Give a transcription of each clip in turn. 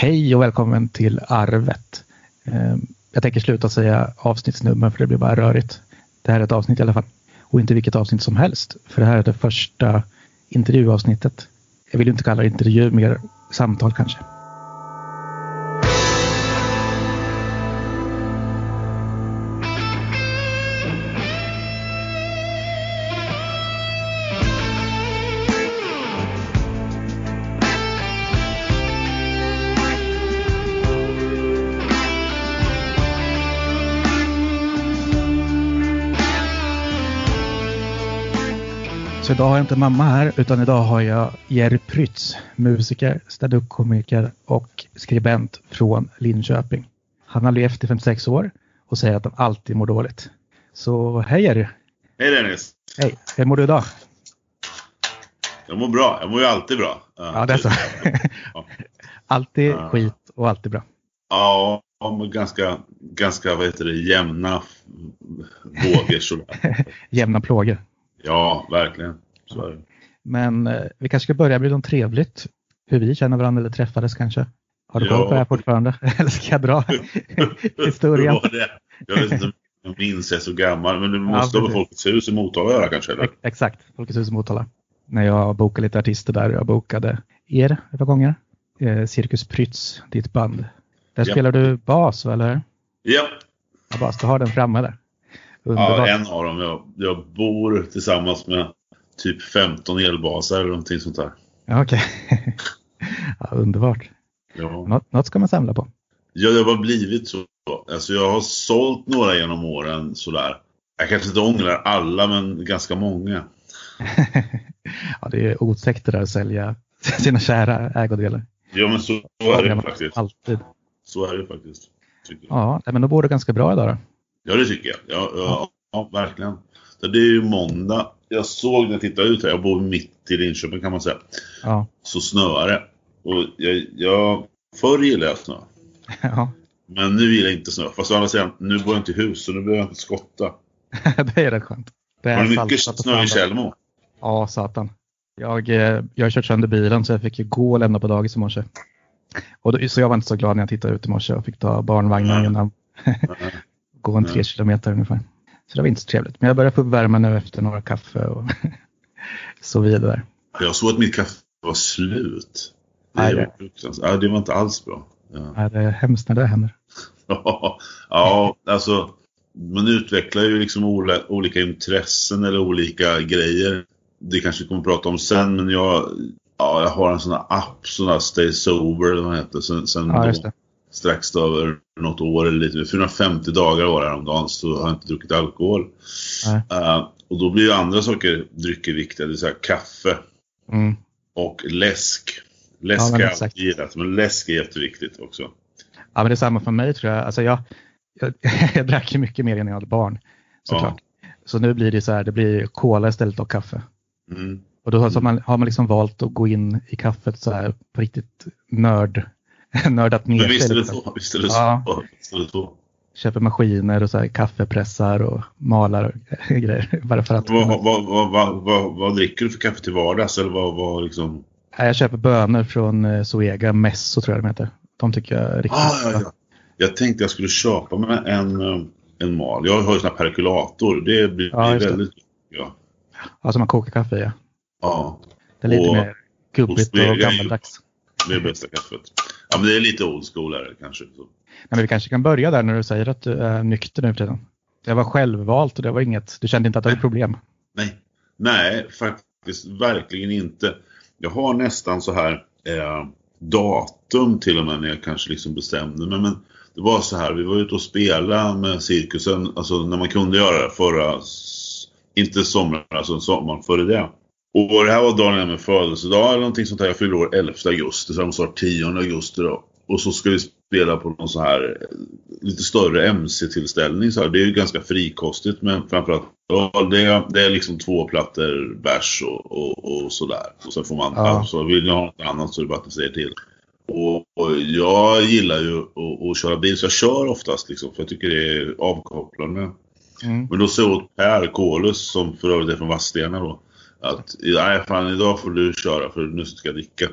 Hej och välkommen till Arvet. Ehm, jag tänker sluta säga avsnittsnummer för det blir bara rörigt. Det här är ett avsnitt i alla fall. Och inte vilket avsnitt som helst. För det här är det första intervjuavsnittet. Jag vill inte kalla det intervju, mer samtal kanske. Idag har jag inte mamma här utan idag har jag Jerry Prytz, musiker, standup-komiker och skribent från Linköping. Han har levt i 56 år och säger att han alltid mår dåligt. Så hej Jerry! Hej Dennis! Hej! Hur mår du idag? Jag mår bra. Jag mår ju alltid bra. Ja, det är så. alltid ja. skit och alltid bra. Ja, med ganska, ganska vad heter det, jämna vågor sådär. jämna plågor. Ja, verkligen. Så Men eh, vi kanske ska börja med något trevligt. Hur vi känner varandra eller träffades kanske. Har du ja. koll på det här fortfarande? eller ska jag dra historien? Jag vet inte jag minns, jag är så gammal. Men du måste ja, ha Folkets hus i Motala göra kanske? Eller? Exakt, Folkets hus i Motala. När jag bokade lite artister där. Jag bokade er ett par gånger. Eh, Cirkus Prytz, ditt band. Där ja. spelar du bas, eller? Ja. ja bas, du har den framme där. Underbart. Ja, en av dem. Jag, jag bor tillsammans med typ 15 elbasar eller någonting sånt där. Ja, Okej. Okay. ja, underbart. Ja. Något, något ska man samla på. Ja, det har blivit så. Alltså jag har sålt några genom åren sådär. Jag kanske inte ångrar alla, men ganska många. ja, det är otäckt det där att sälja sina kära ägodelar. Ja, men så, är det faktiskt. Alltid. Så är det faktiskt. Ja, men då bor det ganska bra idag då. Ja, det tycker jag. Ja, ja, ja verkligen. Så det är ju måndag. Jag såg när jag tittade ut här, jag bor mitt i Linköping kan man säga. Ja. Så snöar det. Och jag, jag, förr gillade jag snö. Ja. Men nu gillar jag inte snö. Fast å andra sidan, nu bor jag inte i hus så nu behöver jag inte skotta. det är rätt skönt. Det är du mycket snö i Tjällmo? Ja, satan. Jag, eh, jag har kört sönder bilen så jag fick ju gå och lämna på dagis i morse. Och då, så jag var inte så glad när jag tittade ut i morse och fick ta barnvagnen innan. gå en tre kilometer ungefär. Så det var inte så trevligt. Men jag börjar få värmen nu efter några kaffe och så vidare. Jag såg att mitt kaffe var slut. Det, Nej, det... Ja, det var inte alls bra. Ja. Nej, det är hemskt när det händer. ja, alltså man utvecklar ju liksom olika intressen eller olika grejer. Det kanske vi kommer att prata om sen, men jag, ja, jag har en sån här app, sån här Stay Sober, eller vad heter, sen, sen ja, strax över något år eller lite 450 dagar var det häromdagen så har jag inte druckit alkohol. Uh, och då blir ju andra saker drycker viktiga, det vill säga kaffe mm. och läsk. Läsk ja, är alltid gillat, men läsk är jätteviktigt också. Ja, men det är samma för mig tror jag. Alltså jag, jag, jag drack ju mycket mer innan jag hade barn. Såklart. Ja. Så nu blir det så här, det blir cola istället och kaffe. Mm. Och då har man, har man liksom valt att gå in i kaffet så här på riktigt nörd nördat ner sig. Visst är det så. Visst är det ja. så. Visst är det så. Köper maskiner och så här kaffepressar och malar och grejer. Bara för att... Vad, vad, vad, vad, vad dricker du för kaffe till vardags? Eller vad, vad liksom... Jag köper bönor från eh, Zoega, Messo tror jag de heter. De tycker jag är riktigt ah, ja, ja. Jag tänkte jag skulle köpa mig en, eh, en mal. Jag har ju sån här perkulator. Det blir, ja, väldigt... Ja. ja, som man kokar kaffe. Ja. ja. Det är lite och, mer gubbigt och, och gammaldags. Det är bästa kaffet. Ja, men det är lite old school här kanske. Så. Ja, men vi kanske kan börja där när du säger att du är nykter nu för tiden. Det var självvalt och det var inget, du kände inte att du hade problem? Nej, nej faktiskt verkligen inte. Jag har nästan så här eh, datum till och med när jag kanske liksom bestämde mig. Men det var så här, vi var ute och spelade med cirkusen, alltså när man kunde göra det förra, inte sommaren, alltså sommaren före det. Och det här var dagen innan min födelsedag eller någonting sånt här. Jag fyllde år 11 augusti så de sa 10 augusti då. Och så ska vi spela på någon så här lite större MC-tillställning. Så här. Det är ju ganska frikostigt men framförallt ja, det, är, det är liksom två plattor bärs och, och, och sådär. Och sen får man, ja. alltså, vill ni ha något annat så är det bara att säga till. Och, och, jag gillar ju att, att, köra bil så jag kör oftast liksom för jag tycker det är avkopplande. Mm. Men då sa jag åt Per Kolus som för övrigt är från Vadstena då att nej fan idag får du köra för nu ska jag dricka.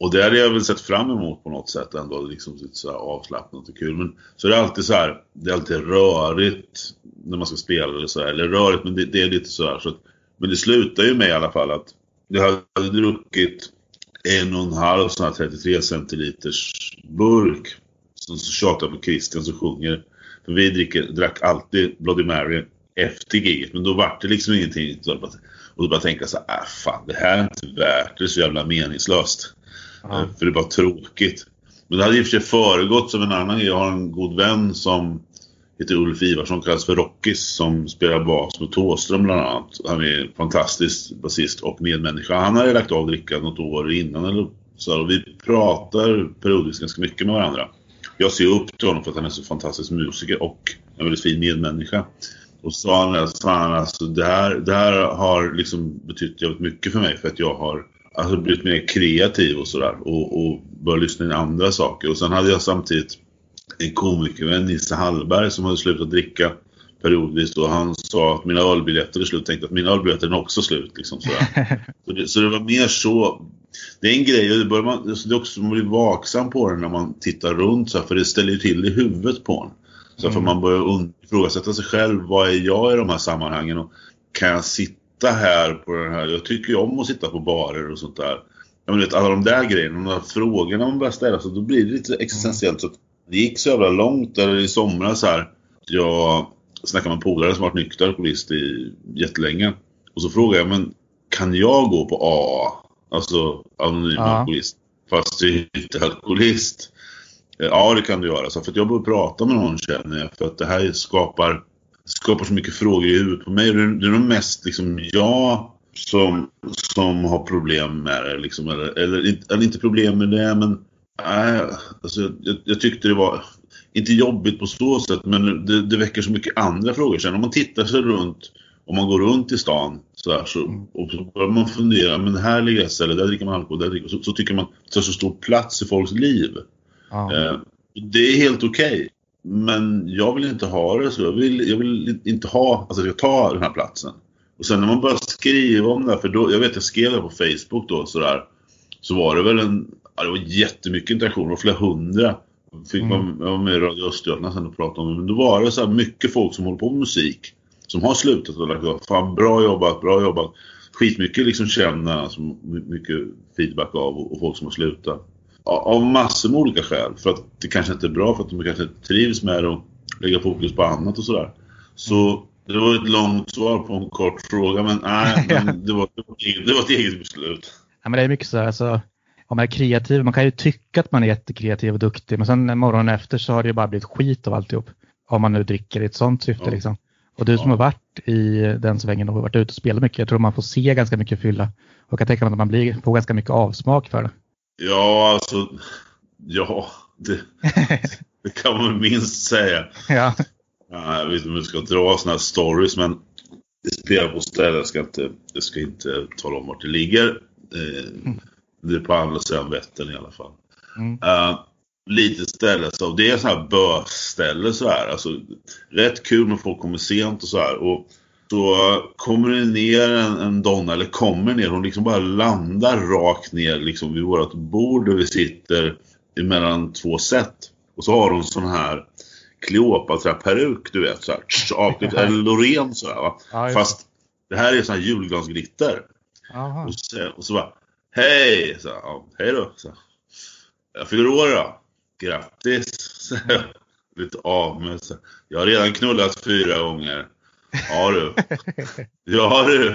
och det hade jag väl sett fram emot på något sätt ändå, liksom lite så avslappnat och kul. Men så är det alltid så här, det är alltid rörigt när man ska spela eller så här. Eller rörigt, men det, det är lite så här. Så att, men det slutar ju med i alla fall att jag hade druckit en och en halv sån här 33 centiliters burk. Så, så tjatar jag på Christian som sjunger. För vi dricker, drack alltid Bloody Mary efter giget. Men då vart det liksom ingenting. Och då bara tänka så här, äh, fan det här är inte värt det, är så jävla meningslöst. Eh, för det är bara tråkigt. Men det hade i och för sig föregått som en annan. Jag har en god vän som heter Ulf Ivarsson, kallas för Rockis, som spelar bas med Tåström bland annat. Han är fantastisk basist och medmänniska. Han har lagt av dricka något år innan eller så. Och vi pratar periodiskt ganska mycket med varandra. Jag ser upp till honom för att han är så fantastisk musiker och en väldigt fin medmänniska. Och sa han, sa han alltså, det här, det här har liksom betytt jävligt mycket för mig för att jag har alltså, blivit mer kreativ och sådär och, och börjat lyssna in andra saker. Och sen hade jag samtidigt en komikervän, Nisse Hallberg, som hade slutat dricka periodvis och han sa att mina ölbiljetter är slut. Tänkte att mina ölbiljetter är också slut. Liksom, sådär. så, det, så det var mer så. Det är en grej och det, bör man, det är också man blir vaksam på det när man tittar runt så här, för det ställer ju till i huvudet på en. Så mm. får man börja ifrågasätta sig själv. Vad är jag i de här sammanhangen? Och kan jag sitta här på den här? Jag tycker ju om att sitta på barer och sånt där. Jag vet, alla de där grejerna, de där frågorna man börjar ställa så då blir det lite existentiellt. Så det gick så jävla långt, eller i somras här. Jag snackade med en polare som varit nykter alkoholist i jättelänge. Och så frågade jag, men kan jag gå på AA? Alltså anonym ja. alkoholist. Fast jag är inte alkoholist. Ja, det kan du göra. Så för att jag börjar prata med någon känner jag. För att det här skapar, skapar så mycket frågor i huvudet på mig. Det är, det är nog mest liksom jag som, som har problem med det. Liksom, eller, eller, eller inte problem med det, men nej, alltså, jag, jag, tyckte det var, inte jobbigt på så sätt, men det, det väcker så mycket andra frågor. Sen om man tittar sig runt, om man går runt i stan så, här, så och så börjar man fundera, men här ligger ett ställe, där dricker man alkohol, där dricker, så, så tycker man att det tar så stor plats i folks liv. Ja. Eh, det är helt okej. Okay. Men jag vill inte ha det så. Jag vill, jag vill inte ha, alltså jag tar den här platsen. Och sen när man börjar skriva om det, för då, jag vet jag skrev det på Facebook då sådär. Så var det väl en, ja, det var jättemycket interaktioner, flera hundra. Fick man, jag var med i Radio Östergötland sen och pratade om det. Men då var det så här mycket folk som håller på med musik. Som har slutat och lagt Fan bra jobbat, bra jobbat. Skitmycket liksom känner alltså, mycket feedback av och, och folk som har slutat. Av massor med olika skäl. För att det kanske inte är bra, för att de kanske trivs med det och lägga fokus på annat och sådär. Så det var ett långt svar på en kort fråga, men nej, men det, var, det var ett eget beslut. Ja, men det är mycket så här, alltså, om man är kreativ, man kan ju tycka att man är jättekreativ och duktig, men sen morgonen efter så har det ju bara blivit skit av alltihop. Om man nu dricker i ett sånt syfte ja. liksom. Och du som ja. har varit i den svängen och varit ute och spelat mycket, jag tror man får se ganska mycket fylla. Och jag kan tänka mig att man blir, får ganska mycket avsmak för det. Ja, alltså, ja, det, det kan man minst säga. Ja. Ja, jag vet inte om vi ska dra sådana här stories, men det spelar på ställen, jag ska inte, jag ska inte tala om vart det ligger. Eh. Det är på andra sidan Vättern i alla fall. Mm. Uh, lite ställe, så det är så här bösställe så här. Alltså, rätt kul med folk kommer sent och så här. Och så kommer det ner en, en donna, eller kommer ner, hon liksom bara landar rakt ner liksom vid vårt bord där vi sitter emellan två set. Och så har hon sån här Kleopatra-peruk, du vet. Så här, avklippt, eller Loreen så här, va. Fast det här är sån här julgransglitter. Och så, och så bara, hej! Så, ja, hej då. Så. Jag fyller år då. Grattis! Så, lite av så. Jag har redan knullat fyra gånger. Ja du. Ja du.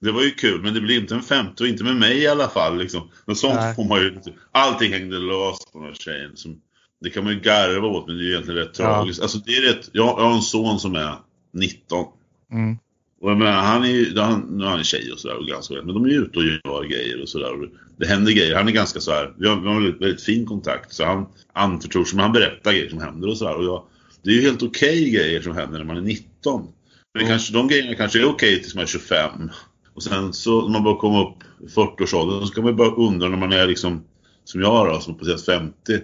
Det var ju kul, men det blir inte en femte och inte med mig i alla fall. Liksom. Men sånt Nej. får man ju Allting hängde löst på den här tjejen. Som, det kan man ju garva åt, men det är egentligen rätt ja. tragiskt. Alltså, det är rätt, jag, jag har en son som är 19. Mm. Och jag menar, han är ju, han, nu är han tjej och sådär och ganska men de är ju ute och gör grejer och sådär. Det händer grejer. Han är ganska så här, vi har, vi har väldigt, väldigt fin kontakt. Så han anförtror sig, men han berättar grejer som händer och sådär. Och jag, det är ju helt okej okay grejer som händer när man är 19. Men mm. kanske, de grejerna kanske är okej okay tills man är 25. Och sen så när man börjar komma upp i 40-årsåldern så ska man bara undra när man är liksom, som jag då, som passerat 50. Uh,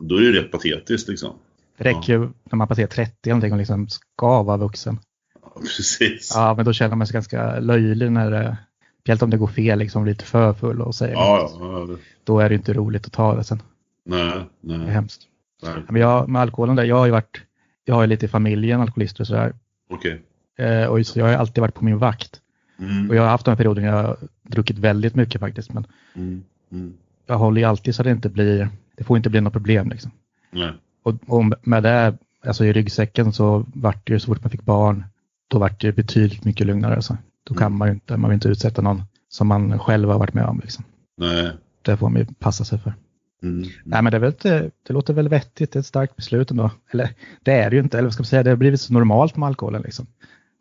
då är det rätt patetiskt liksom. Det räcker ju när man passerar 30 någonting och liksom ska vara vuxen. Ja, precis. Ja, men då känner man sig ganska löjlig när det Speciellt om det går fel, liksom lite för full och säger ja, ja, Då är det inte roligt att ta det sen. nej, Det är nej. hemskt. Nej. Men jag, med alkoholen där, jag har ju varit, jag har ju lite i familjen alkoholister och sådär. Okej. Eh, och så jag har alltid varit på min vakt. Mm, Och jag har haft de här perioderna jag har druckit väldigt mycket faktiskt. Men mm, mm. jag håller ju alltid så att det inte blir, det får inte bli något problem liksom. Nej. Och, och med det, alltså i ryggsäcken så vart det ju så fort man fick barn, då vart det betydligt mycket lugnare. Alltså. Då kan Mm. man ju inte, man vill inte utsätta någon som man själv har varit med om. Liksom. Nej. Det får man ju passa sig för. Mm. Nej men det, är väl inte, det låter väl vettigt, det är ett starkt beslut ändå. Eller det är det ju inte, eller vad ska man säga, det har blivit så normalt med alkoholen. Liksom.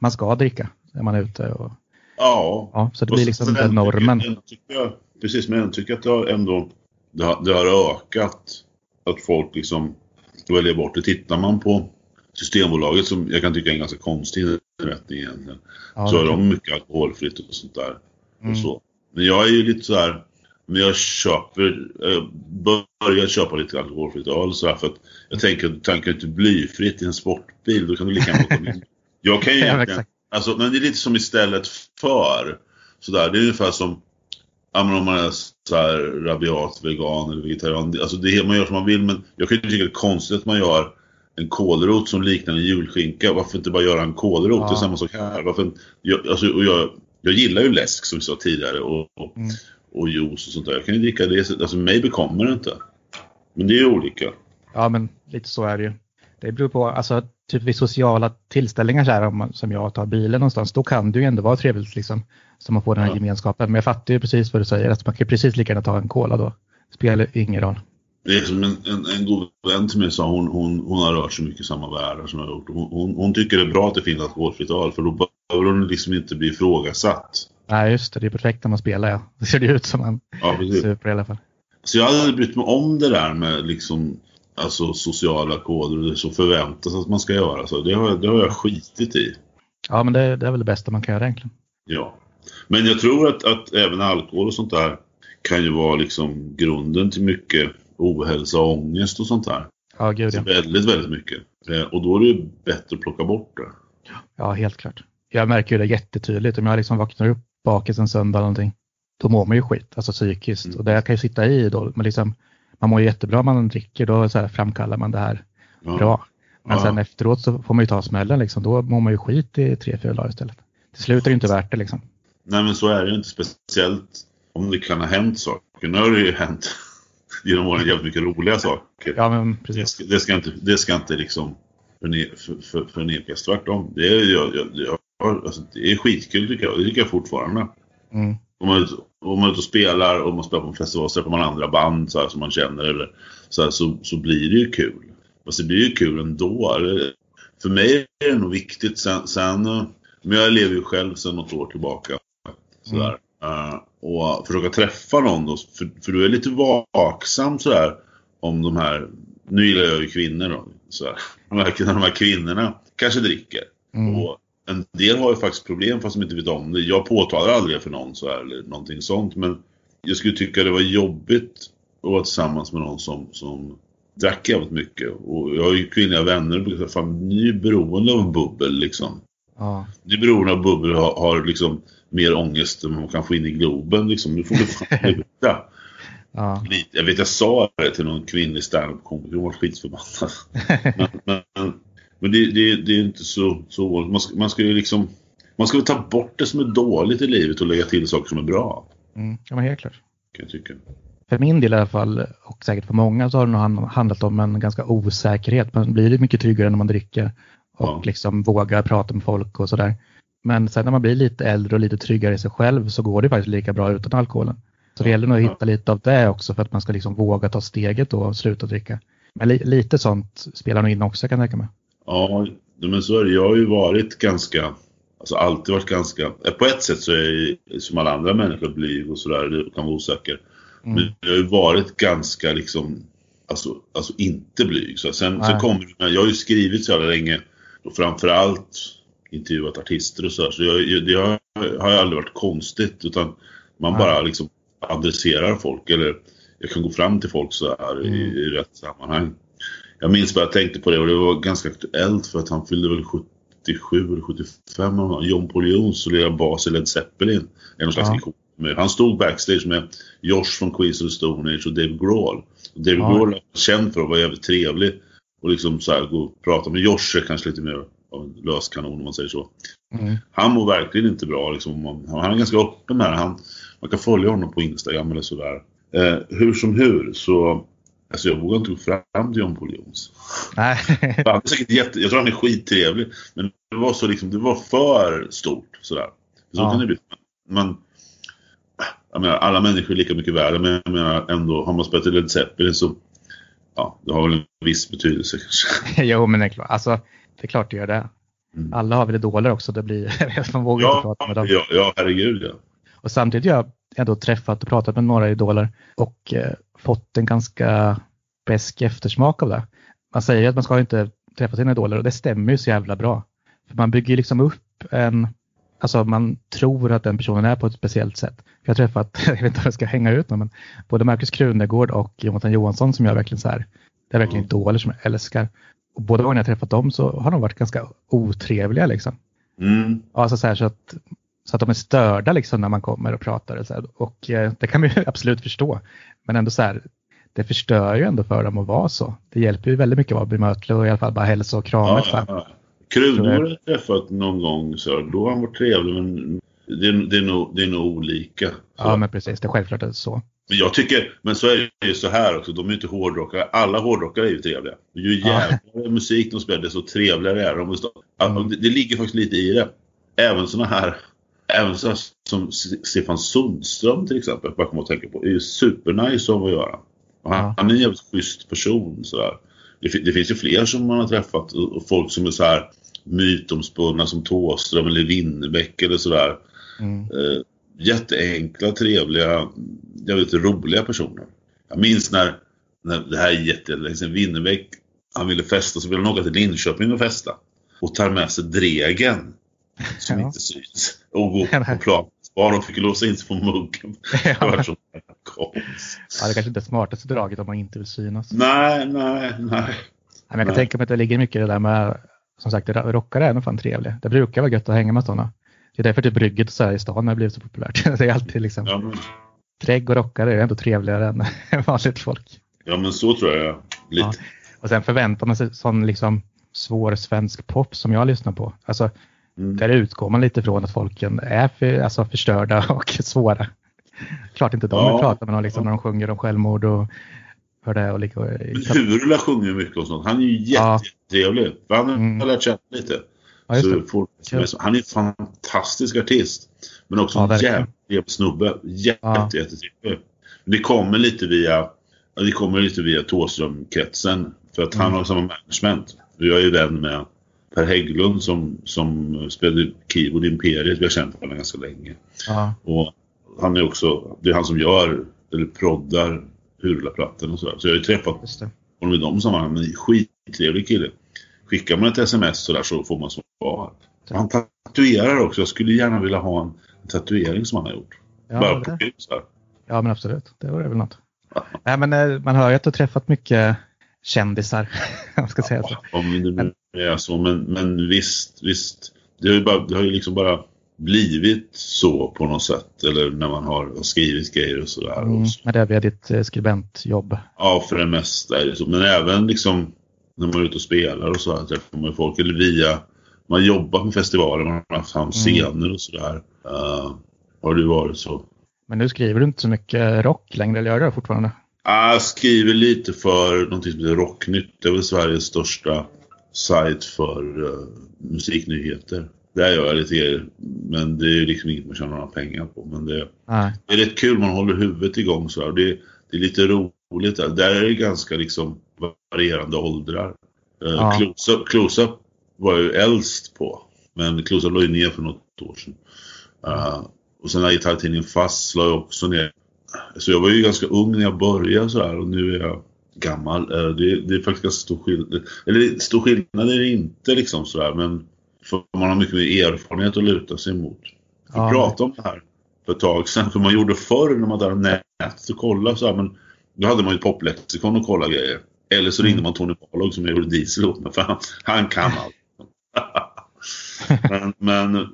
Man ska dricka när man är ute. Och, Ja. ja, så det blir liksom den normen. Tycker, jag- tycker jag, precis, men jag tycker att det har ändå det har, det har ökat att folk liksom väljer bort det. Tittar man på Systembolaget som jag kan tycka är en ganska konstig inrättning egentligen. Ja, så har det- de mycket alkoholfritt och sånt där. Mm. Och så. Men jag är ju lite så här, men jag köper, jag börjar köpa lite alkoholfritt öl så här för att jag tänker, tankar inte blyfritt i en sportbil, då kan du lika gärna. Jag kan ju egentligen, alltså, men det är lite som istället för, sådär, det är ungefär som Ja, men om man är så här rabiat vegan eller vegetarian. Alltså det är, man gör som man vill men jag kan ju tycka det är konstigt att man gör en kålrot som liknar en julskinka. Varför inte bara göra en kålrot? Ja. Det är samma sak här. Varför, jag, alltså, och jag, jag gillar ju läsk som vi sa tidigare och, och, Mm. Och juice och sånt där. Jag kan ju dricka det. Alltså mig bekommer det inte. Men det är ju olika. Ja, men lite så är det ju. Det beror på, alltså typ vid sociala tillställningar så här, om som jag tar bilen någonstans, då kan det ju ändå vara trevligt liksom. Så man får den här Ja. gemenskapen. Men jag fattar ju precis vad du säger, att man kan precis lika gärna ta en cola då. Spelar ingen roll. Det är som en, en, en god vän till mig sa, hon, hon, hon har rört sig mycket i samma värld som jag har gjort. Hon, hon, hon tycker det är bra att det finns alkoholfritt öl för då behöver hon liksom inte bli ifrågasatt. Nej, just det, det är perfekt när man spelar ja. Det ser det ut som man Ja, precis. super i alla fall. Så jag hade aldrig brytt mig om det där med liksom, alltså sociala koder och det som förväntas att man ska göra. Så det, har, jag- det har jag skitit i. Ja, men det, det är väl det bästa man kan göra egentligen. Ja. Men jag tror att, att även alkohol och sånt där kan ju vara liksom grunden till mycket ohälsa och ångest och sånt där. Ja, gud Så ja. väldigt, väldigt mycket. Eh, Och då är det ju bättre att plocka bort det. Ja, helt klart. Jag märker ju det jättetydligt. Om jag liksom vaknar upp bakis en söndag eller någonting, då mår man ju skit, alltså psykiskt. Mm. Och det kan ju sitta i då. Men liksom, man mår ju jättebra om man dricker, då så framkallar man det här Ja. bra. Men Ja. sen efteråt så får man ju ta smällen liksom. Då mår man ju skit i tre, fyra dagar istället. Till slut är det inte värt det liksom. Nej men så är det ju inte. Speciellt om det kan ha hänt saker. Nu har det ju hänt genom åren jävligt mycket roliga saker. Ja, men Det precis. ska, det ska inte, det ska inte liksom förne, för, för, förnekas. Tvärtom. Det är, jag, jag, jag, alltså, det är skitkul tycker jag. Det tycker jag fortfarande. Mm. Om man, om man är ute och spelar och man spelar på en festival så träffar man andra band så här, som man känner eller så, här, så, så blir det ju kul. Fast det blir ju kul ändå. För mig är det nog viktigt. Sen, sen, eh, men jag lever ju själv sedan något år tillbaka. Sådär. Eh, och försöka träffa någon då. För, för du är lite vaksam sådär om de här, nu gillar jag ju kvinnor då. Sådär. De, här, de här kvinnorna kanske dricker. Mm. Och en del har ju faktiskt problem fast de inte vet om det. Jag påtalar aldrig för någon så här, eller någonting sånt. Men jag skulle tycka det var jobbigt att vara tillsammans med någon som, som drack jävligt mycket. Och jag har ju kvinnliga vänner och brukar säga, ni är beroende av bubbel liksom. Ja. Ni är beroende av bubbel och har, har liksom mer ångest än man kan få in i Globen liksom. Nu får du fan sluta. Ja. Jag vet jag sa det till någon kvinnlig standup-komiker, hon var skitförbannad. men men, men det, det, det är inte så, så. Man ska, man ska ju liksom man ska väl ta bort det som är dåligt i livet och lägga till saker som är bra. Mm. ja, men helt klart. Kan jag tycka. För min del i alla fall, och säkert för många, så har det nog hand- handlat om en ganska osäkerhet. Man blir mycket tryggare när man dricker och Ja. liksom vågar prata med folk och sådär. Men sen när man blir lite äldre och lite tryggare i sig själv så går det faktiskt lika bra utan alkoholen. Så det gäller nog att hitta lite av det också för att man ska liksom våga ta steget då och sluta dricka. Men li- lite sånt spelar nog in också kan jag tänka mig. Ja, men så är det. Jag har ju varit ganska, alltså alltid varit ganska, eh, på ett sätt så är jag som alla andra människor blyg och sådär, kan vara osäker. Mm. Men jag har ju varit ganska liksom, alltså, alltså inte blyg. Så sen, sen kommer jag har ju skrivit så jävla länge och framförallt intervjuat artister och sådär. Så jag, det har, har ju aldrig varit konstigt utan man Nej. bara liksom adresserar folk eller jag kan gå fram till folk så här i, Mm. i rätt sammanhang. Jag minns vad jag tänkte på det och det var ganska aktuellt för att han fyllde väl 77 eller 75 John Paul Jones och lirade bas i Led Zeppelin. Är någon slags Ja. Han stod backstage med Josh från Queens of the Stone Age och David Grohl. Och David Ja. Grohl är känd för att vara jävligt trevlig och liksom så här gå och prata med Josh är kanske lite mer av en löskanon om man säger så. Mm. Han mår verkligen inte bra. Liksom, han är ganska öppen med det. Han, man kan följa honom på Instagram eller sådär. Eh, hur som hur så Alltså jag vågar inte gå fram till John Paul Jones. Nej. Han är säkert jätte, jag tror han är skittrevlig. Men det var så liksom, det var för stort sådär. Så Ja. kan det bli. Men jag menar, alla människor är lika mycket värda. Men jag menar ändå, har man spelat i Led Zeppelin så ja, det har väl en viss betydelse kanske. jo, men det är klart. Alltså, det är klart det gör det. Mm. Alla har väl idoler också. Det blir, man vågar inte Ja, prata med dem. ja, ja, herregud ja. Och samtidigt har jag ändå träffat och pratat med några idoler och eh, fått en ganska besk eftersmak av det. Man säger ju att man ska inte träffa sina idoler och det stämmer ju så jävla bra. För man bygger liksom upp en, alltså man tror att den personen är på ett speciellt sätt. Jag har träffat, jag vet inte om jag ska hänga ut någon, men både Markus Krunegård och Jonathan Johansson som jag verkligen så här, det är verkligen Mm. idoler som jag älskar. Och båda gångerna jag träffat dem så har de varit ganska otrevliga liksom. Mm. Alltså så, här, så, att, så att de är störda liksom när man kommer och pratar. Och, så här. och eh, det kan man ju absolut förstå. Men ändå så här, det förstör ju ändå för dem att vara så. Det hjälper ju väldigt mycket att vara bemötlig och i alla fall bara hälsa och krama Ja, ja. Krunor har jag träffat någon gång så då har han varit trevlig men det är, det är, nog, det är nog olika. Så. Ja, men precis. Det är självklart är det så. Men jag tycker, men så är det ju så här också, de är ju inte hårdrockare. Alla hårdrockare är ju trevliga. Ju Ja. jävligare musik de spelar, desto trevligare är de. Ja, Mm. Det, det ligger faktiskt lite i det. Även såna här, även här som Stefan Sundström till exempel, bara komma att tänka på, är ju supernice av att göra. Och han, Ja. han är en jävligt schysst person. Sådär. Det, det finns ju fler som man har träffat och, folk som är så här mytomspunna som Thåström eller Winnerbäck eller sådär. Mm. Eh, jätteenkla, trevliga, jävligt roliga personer. Jag minns när, när det här är jättelänge sedan, Winnerbäck, han ville festa så ville han åka till Linköping och festa. Och tar med sig Dregen, som Ja. inte syns, och gå på plan. Och de fick låsa in sig på muggen. Det Ja. så konst. ja, det kanske inte är smartaste draget om man inte vill synas. Nej, nej, nej. Nej, Men jag kan Nej. tänka mig att det ligger mycket i det där med, som sagt, rockare är nog fan trevliga. Det brukar vara gött att hänga med sådana. Det är därför typ brygget och så här i stan har blivit så populärt. Det är alltid liksom, Ja men, drägg och rockare är ändå trevligare än vanligt folk. ja, men så tror jag lite. Ja. Och sen förväntar man sig sån liksom svår svensk pop som jag lyssnar på. Alltså, Mm. där utgår man lite från att folken är för, alltså, förstörda och svåra. Klart inte de Ja. vill prata med någon liksom, när de sjunger om självmord och hur det. Och, liksom, Men Hurula sjunger ju mycket och sånt. Han är ju Ja. jättetrevlig. För han Mm. har lärt känna lite. ja, Så folk, han är en fantastisk artist. Men också Ja, en jävligt trevlig snubbe. Jätte, Ja. jätte, jättetrevlig. Det kommer lite via ja, det kommer lite via Thåström-kretsen. För att han Mm. har samma management. Jag är ju vän med Per Hägglund som, som spelade keyboard i Imperiet. Vi har känt varandra ganska länge. Ja, Och han är också, det är han som gör, eller proddar Hurula-plattan och sådär. Så jag har ju träffat det. honom i de sammanhangen. En skittrevlig kille. Skickar man ett sms sådär så får man svar. Han tatuerar också. Jag skulle gärna vilja ha en tatuering som han har gjort. Ja, Bara det- på gud så här. Ja, men absolut. Det var väl något. Nej, men eh, man hör ju att du har träffat mycket kändisar, om man ska säga så. Det nu är så. Men, men visst, visst. Det har, ju bara, det har ju liksom bara blivit så på något sätt. Eller när man har skrivit grejer och sådär. Mm, men det är via ditt eh, skribentjobb. Ja, för det mesta är det så. Men även liksom när man är ute och spelar och så här träffar man folk. Eller via, man har jobbat med festivaler, man har haft hand scener och sådär. Uh, har det varit så. Men nu skriver du inte så mycket rock längre, eller gör du det fortfarande? Jag skriver lite för någonting som heter Rocknytt. Det är väl Sveriges största sajt för uh, musiknyheter. Där gör jag lite grejer. Men det är liksom inget man tjänar några pengar på. Men det, Nej. det är rätt kul, man håller huvudet igång så här. Det, det är lite roligt. Där, där är det ganska liksom varierande åldrar. Uh, Ja. Close-Up Close var jag ju äldst på. Men Close-Up la ju ner för något år sedan. Uh, och sen har gitarrtidningen Fast la jag också ner. Så jag var ju ganska ung när jag började så här och nu är jag gammal. Uh, det, det är faktiskt ganska stor skillnad. Eller stor skillnad är det inte liksom så här men för man har mycket mer erfarenhet att luta sig mot. Vi Ja. pratade om det här för ett tag sedan. För man gjorde förr när man hade nätet och kollade så här. Men då hade man ju poplexikon och kolla grejer. Eller så ringde man Tony Pollock som jag gjorde Diesel åt mig. För han, han kan allt. men, men,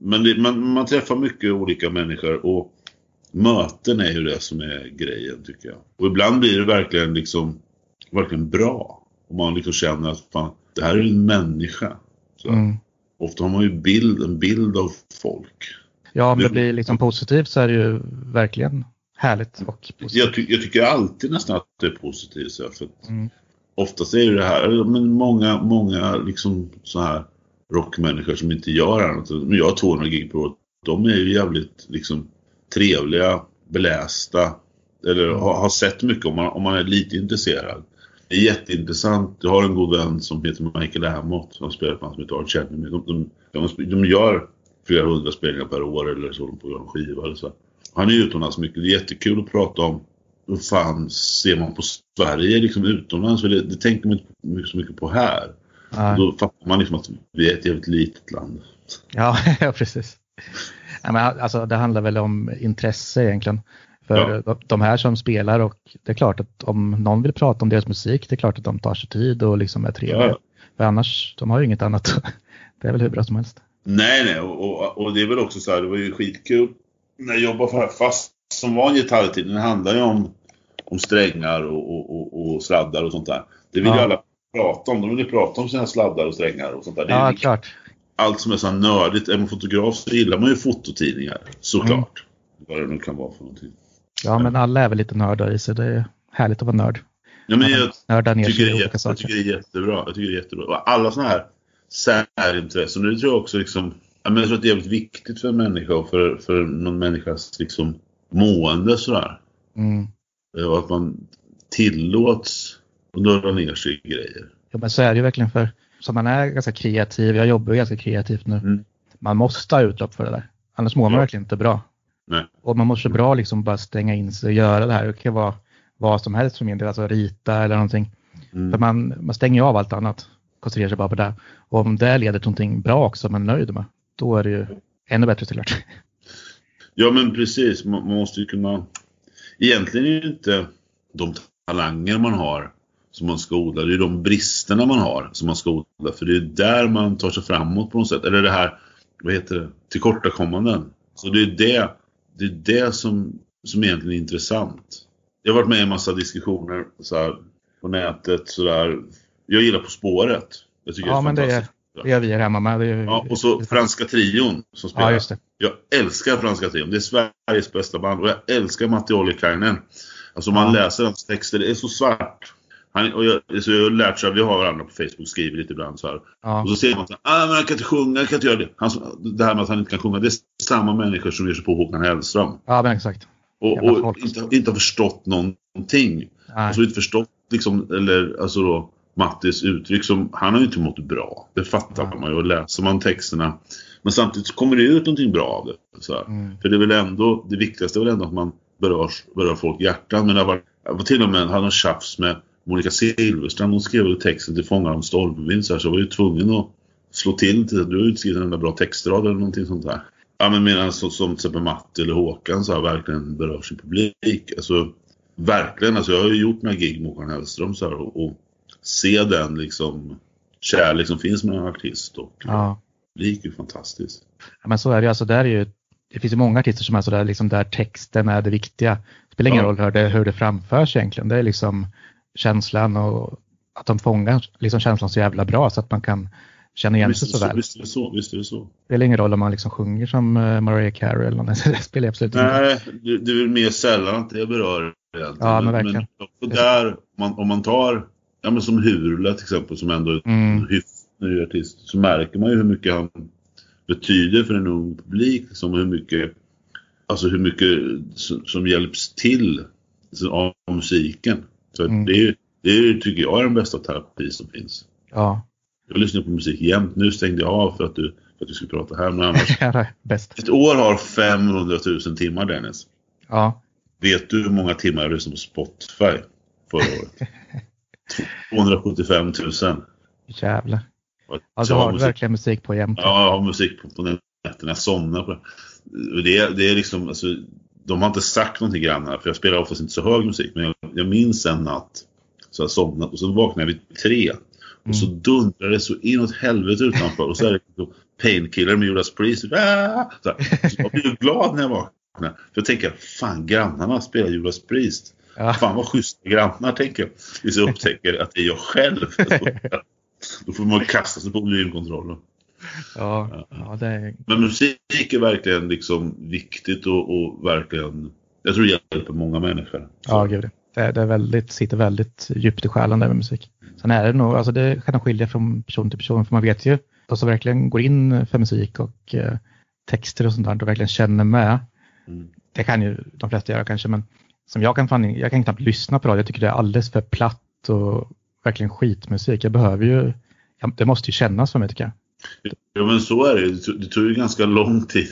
men det, man, man träffar mycket olika människor och möten är ju det som är grejen tycker jag. Och ibland blir det verkligen liksom verkligen bra. Om man liksom känner att fan, det här är en människa. Mm. Ofta har man ju bild, en bild av folk. Ja, om det, det blir liksom positivt så är det ju verkligen härligt och positivt. Jag, ty jag tycker alltid nästan att det är positivt. Så för mm. Oftast är det här, men många, många liksom så här rockmänniskor som inte gör annat. Men jag har 200 gig på året. De är ju jävligt liksom trevliga, belästa. Eller mm. har, har, sett mycket om man, om man är lite intresserad. Det är jätteintressant. Jag har en god vän som heter Michael Amott som spelar på som heter Art Chapman. De, de, de, de gör flera hundra spelningar per år eller så på en skiva eller så. Han är utomlands mycket. Det är jättekul att prata om hur fan ser man på Sverige liksom utomlands? För det, det tänker man inte så mycket på här. Då fattar man liksom att vi är ett jävligt litet land. Ja, ja precis. Men alltså, det handlar väl om intresse egentligen. För ja. de här som spelar och det är klart att om någon vill prata om deras musik, det är klart att de tar sig tid och liksom är trevliga. Ja. För annars, de har ju inget annat. Det är väl hur bra som helst. Nej, nej, och, och, och det är väl också så här, det var ju skitkul när jag jobbade för fast som var en gitarrtid, den handlar ju om, om strängar och, och, och, och sladdar och sånt där. Det vill ja. ju alla prata om. De vill ju prata om sina sladdar och strängar och sånt där. Det ja, klart. Allt som är så nördigt. Är man fotograf så gillar man ju fototidningar, såklart. Mm. Vad det nu kan vara för någonting. Ja, men alla är väl lite nördar i sig. Det är härligt att vara nörd. Ja, men jag, jag, ner tycker det är, jag tycker det är jättebra. Jag tycker det är jättebra. alla sådana här särintressen. Det tror jag också liksom, jag, tror att det är jävligt viktigt för en människa och för, för någon människas liksom mående sådär. Mm. Och att man tillåts att nörda ner sig i grejer. Ja men så är det ju verkligen för som man är ganska kreativ, jag jobbar ganska kreativt nu. Mm. Man måste ha utlopp för det där. Annars mår man ja. verkligen inte bra. Nej. Och man måste bra liksom bara stänga in sig och göra det här. Det kan vara vad som helst för min del, alltså rita eller någonting. Mm. För man, man stänger av allt annat, koncentrerar sig bara på det. Och om det leder till någonting bra också, man är nöjd med, då är det ju ännu bättre såklart. Ja men precis, man, man måste ju kunna... Egentligen är det inte de talanger man har som man ska odla, det är de bristerna man har som man ska odla. För det är där man tar sig framåt på något sätt. Eller det här, vad heter det, tillkortakommanden. Så det är det, det, är det som, som egentligen är intressant. Jag har varit med i en massa diskussioner så här, på nätet sådär. Jag gillar På spåret. Jag tycker ja, det är men det, är, det gör vi här hemma med. Är, ja, och så Franska trion som spelar. Ja, just det. Jag älskar Franska trion. Det är Sveriges bästa band och jag älskar Matti Ollikainen. Alltså man läser hans texter, det är så svart. Han, och jag, så jag har lärt sig, vi har varandra på Facebook, skriver lite ibland så här. Ja. Och så ser man så här, ah, men han kan inte sjunga, han kan inte göra det. Han, det här med att han inte kan sjunga, det är samma människor som ger sig på Håkan Hellström. Ja, men exakt. Och, och inte, inte har förstått någonting. Nej. Och så inte förstått liksom, eller alltså då Mattis uttryck som, han har ju inte mått bra. Det fattar ja. man ju och läser man texterna. Men samtidigt kommer det ut någonting bra av det. Så mm. För det är väl ändå, det viktigaste är väl ändå att man berörs, berör folk hjärtan. Men det var, till och med, hade en tjafs med Monica Silverstrand. Hon skrev texten till Fångar om stormvind så, så jag var ju tvungen att slå till. till du har ju inte skrivit en enda bra textrad eller någonting sånt där. Ja men medan så, som till exempel Matti eller Håkan så här, verkligen berör sin publik. Alltså verkligen, alltså jag har ju gjort några gig med Håkan Hellström så här, och, och se den liksom kärlek som finns mellan artist och ja. publik är fantastiskt. Ja, men så är det alltså, där är ju, det finns ju många artister som är sådär liksom där texten är det viktiga. Det spelar ingen ja. roll hur det, hur det framförs egentligen. Det är liksom känslan och att de fångar liksom känslan så jävla bra så att man kan känna igen sig så, så väl. Visst är det så. Visst är det så. Det spelar ingen roll om man liksom sjunger som uh, Mariah Carey eller något. Det spelar absolut ingen roll. Nej, det, det är väl mer sällan att det berör egentligen. Ja, men verkligen. Men där, om man, om man tar, ja men som Hurla till exempel som ändå är en mm. hyfsat ny artist så märker man ju hur mycket han betyder för en ung publik. Liksom, hur mycket, alltså hur mycket som, som hjälps till av musiken. Så mm. det, är, det är, tycker jag är den bästa terapi som finns. Ja. Jag lyssnar på musik jämt. Nu stängde jag av för att du, för att du skulle prata här. Men annars, ja, bäst. Ett år har 500 000 timmar Dennis. Ja. Vet du hur många timmar jag lyssnade på Spotify förra året? 275 000. Jävlar. Ja, du har musik. verkligen musik på jämt. Ja, jag har musik på, på nätterna. Jag somnar på det. Det, det är liksom, alltså, de har inte sagt någonting grannarna för jag spelar oftast inte så hög musik. Men jag, jag minns en natt så jag somnat och så vaknade jag vid tre. Och så mm. dundrar det så inåt helvete utanför och så är det Painkiller med Judas Priest. Ah! Så, så jag blir glad när jag vaknar. För jag tänker, fan grannarna spelar Judas Priest. Ja. Fan vad schyssta grannar tänker jag. Tills jag upptäcker att det är jag själv. Då får man kasta sig på volymkontrollen. Ja, ja. det är... Men musik är verkligen liksom viktigt och, och verkligen, jag tror det hjälper många människor. Så. Ja, gud. Det, det är väldigt, sitter väldigt djupt i själen där med musik. Sen är det nog, alltså det kan skilja från person till person för man vet ju, de som verkligen går in för musik och eh, texter och sånt där, de verkligen känner med. Mm. Det kan ju de flesta göra kanske, men som jag kan, fan, jag kan knappt lyssna på det. Jag tycker det är alldeles för platt och verkligen skitmusik. Jag behöver ju, det måste ju kännas för mig tycker jag. Ja men så är det. Det tog ju ganska lång tid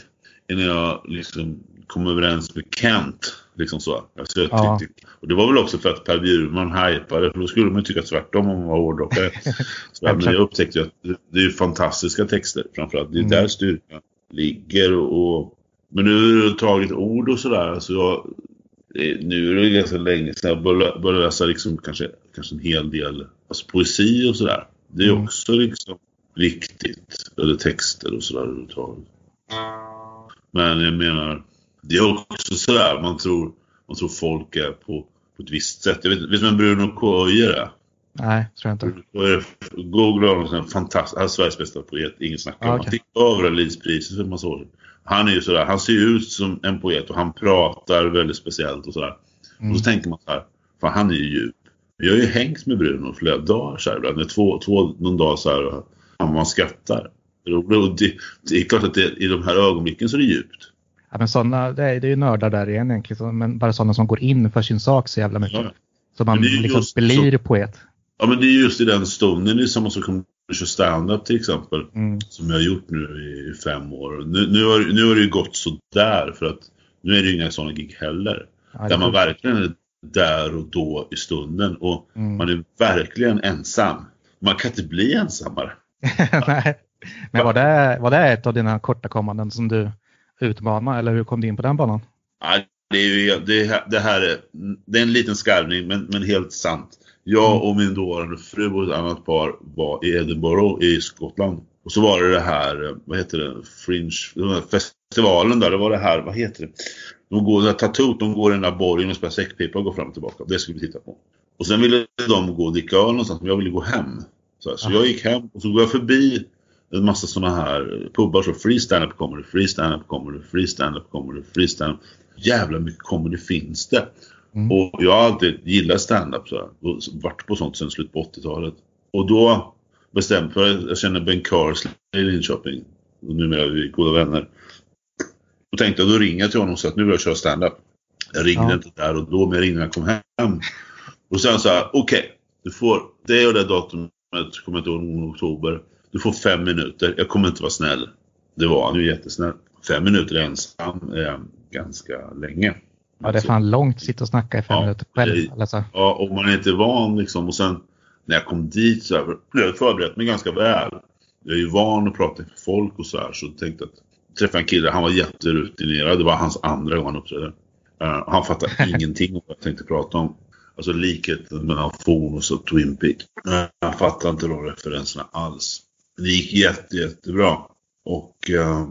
innan jag liksom kom överens med Kent. Liksom så. Alltså jag ja. tyckte, och det var väl också för att Per Bjurman hypade. För då skulle man tycka tvärtom om man var hårdrockare. men jag upptäckte att det är fantastiska texter framförallt. Det är mm. där styrkan ligger. Och, men nu har du tagit ord och sådär. Alltså jag, nu är det ganska länge sedan jag började läsa liksom kanske, kanske en hel del alltså poesi och sådär. Det är mm. också liksom viktigt. Eller texter och sådär överhuvudtaget. Men jag menar, det är också sådär man tror, man tror folk är på, på ett visst sätt. Jag vet, vet du vem Bruno Koijer är? Nej, tror jag inte. Google honom, en fantastisk, han är Sveriges bästa poet, inget snack om. Okay. Han fick över Lidspriset för en massa år Han är ju sådär, han ser ut som en poet och han pratar väldigt speciellt och sådär. Mm. Och så tänker man så här, fan han är ju djup. Jag har ju hängt med Bruno flera dagar så här ibland, två, två, någon dag så här, man skrattar. Det, det är klart att det, i de här ögonblicken så är det djupt. Ja, men sådana, det är, det är ju nördar där igen egentligen, men bara sådana som går in för sin sak så jävla mycket. Ja. Så man liksom blir så, poet. Ja men det är just i den stunden, det är samma som kommer köra stand-up till exempel. Mm. Som jag har gjort nu i fem år. Nu, nu, har, nu har det ju gått sådär för att nu är det ju inga sådana gig heller. Ja, där man verkligen är där och då i stunden och mm. man är verkligen ensam. Man kan inte bli ensammare. Nej. Men var det, var det ett av dina korta kommanden som du utmanade eller hur kom du in på den banan? Ja, det, är det, det här är, det är en liten skarvning men, men helt sant. Jag mm. och min dåvarande fru och ett annat par var i Edinburgh i Skottland. Och så var det det här, vad heter det, Fringe, festivalen där, det var det här, vad heter det? De går, där Tattoo, de går i den där borgen och spelar säckpipa och går fram och tillbaka. Det skulle vi titta på. Och sen ville de gå och dricka öl någonstans, men jag ville gå hem. Så, så jag gick hem och så går jag förbi en massa sådana här pubbar så free stand-up comedy, free stand-up comedy, free stand-up comedy, free stand-up. Jävla mycket comedy finns det. Mm. Och jag har alltid gillat stand-up så här, och varit på sånt sedan slutet på 80-talet. Och då bestämde för att jag känner Ben Carsley i Linköping. Och numera är vi goda vänner. Då tänkte jag, då ringer jag till honom och säger att nu vill jag köra stand-up. Jag ringde ja. inte där och då, men jag ringde när jag kom hem. Och sen sa okej, okay, du får det och det datumet jag kommer inte ihåg, oktober. Du får fem minuter. Jag kommer inte vara snäll. Det var han ju jättesnäll. Fem minuter ensam är ganska länge. Ja, det är fan långt att sitta och snacka i fem ja, minuter själv. Alltså. Ja, och man är inte van liksom. Och sen när jag kom dit så här, jag förberett mig ganska väl. Jag är ju van att prata inför folk och så här. Så jag tänkte att träffa en kille, han var jätterutinerad. Det var hans andra gång han uppträdde. Uh, han fattade ingenting om vad jag tänkte prata om. Alltså likheten mellan Fonus och Twin Peaks. Jag fattar inte de referenserna alls. Det gick jätte, jättebra. Och eh,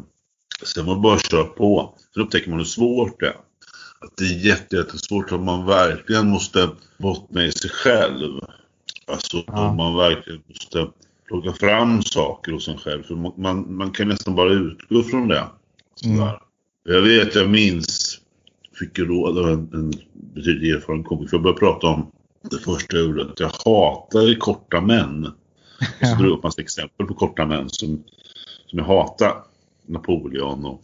sen var det bara att köra på. Sen upptäcker man hur svårt det är. Att det är jätte, jättesvårt att man verkligen måste bottna i sig själv. Alltså ja. man verkligen måste plocka fram saker hos en själv. För man, man, man kan nästan bara utgå från det. Mm. Jag vet, jag minns fick råd av en, en betydligt erfaren komiker. Jag började prata om det första jag gjorde. Att jag hatar korta män. Och så drog jag upp massa exempel på korta män som, som jag hatar. Napoleon och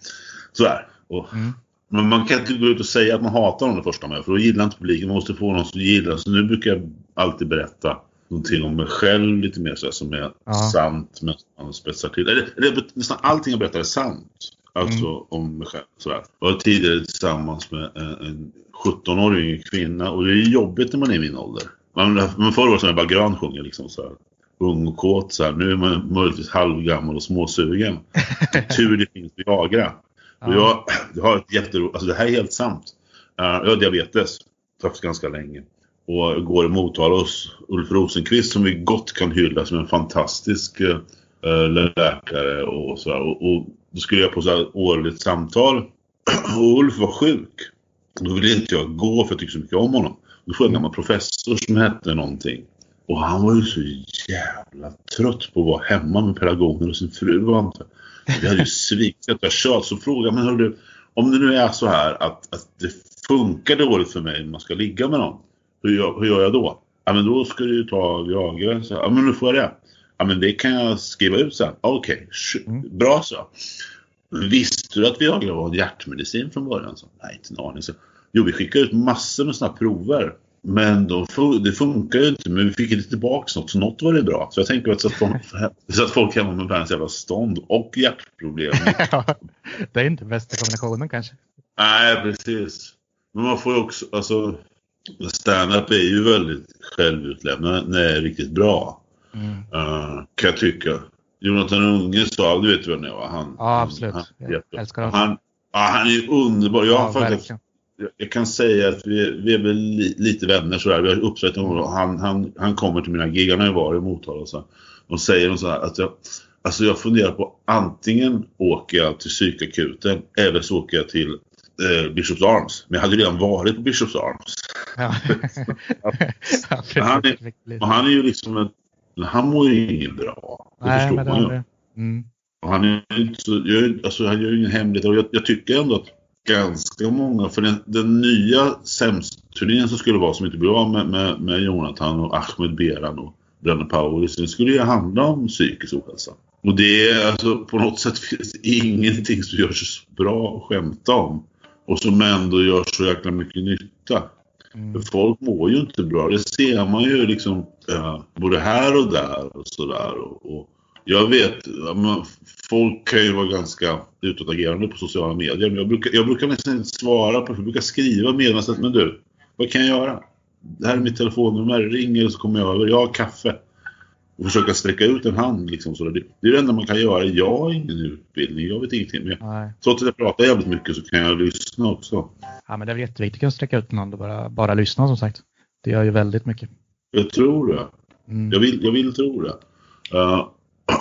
sådär. Och, mm. Men man kan inte gå ut och säga att man hatar honom det första med. För då gillar inte publiken. Man måste få någon som gillar. Så nu brukar jag alltid berätta någonting om mig själv lite mer så här, som är ja. sant. Men man spetsar till. Eller, eller nästan allting jag berättar är sant. Alltså mm. om mig själv. Sådär. Jag var tidigare tillsammans med en, en 17-årig kvinna och det är jobbigt när man är i min ålder. Man, man förr var som Ebba Grön sjunger liksom så här. Ung och kåt så här. Nu är man möjligtvis halvgammal och småsugen. Tur det finns Viagra. Och jag, jag har ett jätteroligt, alltså det här är helt sant. Uh, jag har diabetes. Haft ganska länge. Och går i Motala hos Ulf Rosenqvist som vi gott kan hylla som en fantastisk uh, eller läkare och sådär. Och, och då skulle jag på så här årligt samtal. Och Ulf var sjuk. Då ville inte jag gå för jag tyckte så mycket om honom. Då får jag en gammal professor som hette någonting. Och han var ju så jävla trött på att vara hemma med pedagogen och sin fru och inte. Det hade ju svikit att jag kört. Så frågade men hörru, om det nu är så här att, att det funkar dåligt för mig när man ska ligga med någon. Hur gör, hur gör jag då? Ja men då ska du ju ta Viagra. Ja men nu får jag det. Ja men det kan jag skriva ut sen. Okej, okay. mm. bra så. Visste du att Viagra var en hjärtmedicin från början? Så, Nej, inte en aning. Så, jo, vi skickade ut massor med sådana prover. Men de, det funkar ju inte, men vi fick inte tillbaka något, så något var det bra. Så jag tänker att så att folk, så att folk hemma med världens jävla stånd och hjärtproblem. det är inte bästa kombinationen kanske. Nej, precis. Men man får ju också, alltså stand-up är ju väldigt självutlämnande när det är riktigt bra. Mm. Uh, kan jag tycka. Jonathan Unge sa, du vet vem det var? Han, ja, absolut. Han, jag älskar honom. Han, ja, han är ju underbar. Jag, ja, faktiskt, jag kan säga att vi, vi är väl li, lite vänner sådär. Vi har uppsett honom. Han, han, han kommer till mina gig. Han har ju varit i Motala och så. Och säger så här att jag, alltså jag funderar på antingen åker jag till psykakuten eller så åker jag till eh, Bishops Arms. Men jag hade redan varit på Bishops Arms. Ja. han, är, han är ju liksom en han mår ju inget bra. Det Nej, förstår man ju. Mm. Han är inte så, jag, alltså han gör ju ingen hemlighet och jag, jag, tycker ändå att ganska många, för den, den nya sämst-turnén som skulle vara som inte blev av med, med, med Jonathan och Ahmed Beran och Brennan Powers, den skulle ju handla om psykisk ohälsa. Och det är alltså på något sätt finns ingenting som gör så bra att skämta om. Och som ändå gör så jäkla mycket nytta. Mm. Folk mår ju inte bra. Det ser man ju liksom ja, både här och där och sådär. Och, och jag vet, folk kan ju vara ganska utåtagerande på sociala medier. Men jag brukar, jag brukar nästan inte svara på Jag brukar skriva meddelandet. Men du, vad kan jag göra? Det här är mitt telefonnummer. Ring så kommer jag över. Jag har kaffe och försöka sträcka ut en hand. Liksom, så det, det är det enda man kan göra. Jag har ingen utbildning, jag vet ingenting. Men jag, trots att jag pratar jävligt mycket så kan jag lyssna också. Ja, men det är jätteviktigt att sträcka ut en hand och bara, bara lyssna som sagt. Det gör ju väldigt mycket. Jag tror det. Mm. Jag, vill, jag vill tro det. Uh,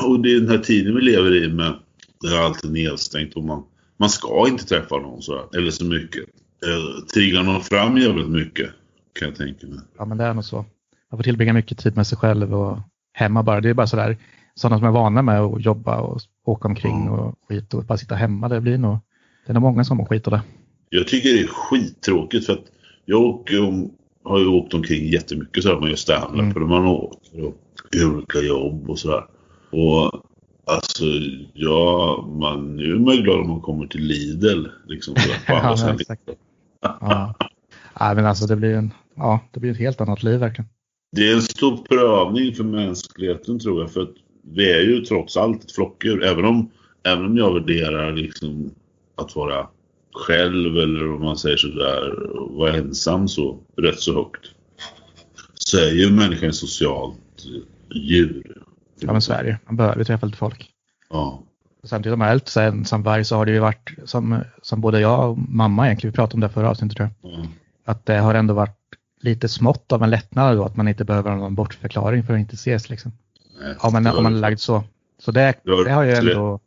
och det är den här tiden vi lever i med det är alltid nedstängt och man, man ska inte träffa någon så eller så mycket. Uh, triggar någon fram jävligt mycket kan jag tänka mig. Ja men det är nog så. Man får tillbringa mycket tid med sig själv och hemma bara. Det är bara sådär, sådana som är vana med att jobba och åka omkring mm. och skit och bara sitta hemma. Det blir nog, det är nog många som mår skit av det. Jag tycker det är skittråkigt för att jag åker, har ju åkt omkring jättemycket så här man gör standup mm. man åker och olika jobb och sådär. Och alltså, ja, man, nu är man glad om man kommer till Lidl liksom. På andra ja, exakt. ja. ja, men alltså det blir en, ja, det blir ett helt annat liv verkligen. Det är en stor prövning för mänskligheten tror jag. För att vi är ju trots allt ett flockdjur. Även om, även om jag värderar liksom att vara själv eller om man säger sådär, vara ensam så rätt så högt. Så är ju människan ett socialt djur. Ja men så det Man behöver träffa lite folk. Ja. Samtidigt om man är lite ensam varg så har det ju varit som, som både jag och mamma egentligen, vi pratade om det förra avsnittet tror jag. Mm. Att det har ändå varit lite smått av en lättnad då att man inte behöver någon bortförklaring för att inte ses liksom. Nej, ja, men om man är lagd så. Så det, det har ju ändå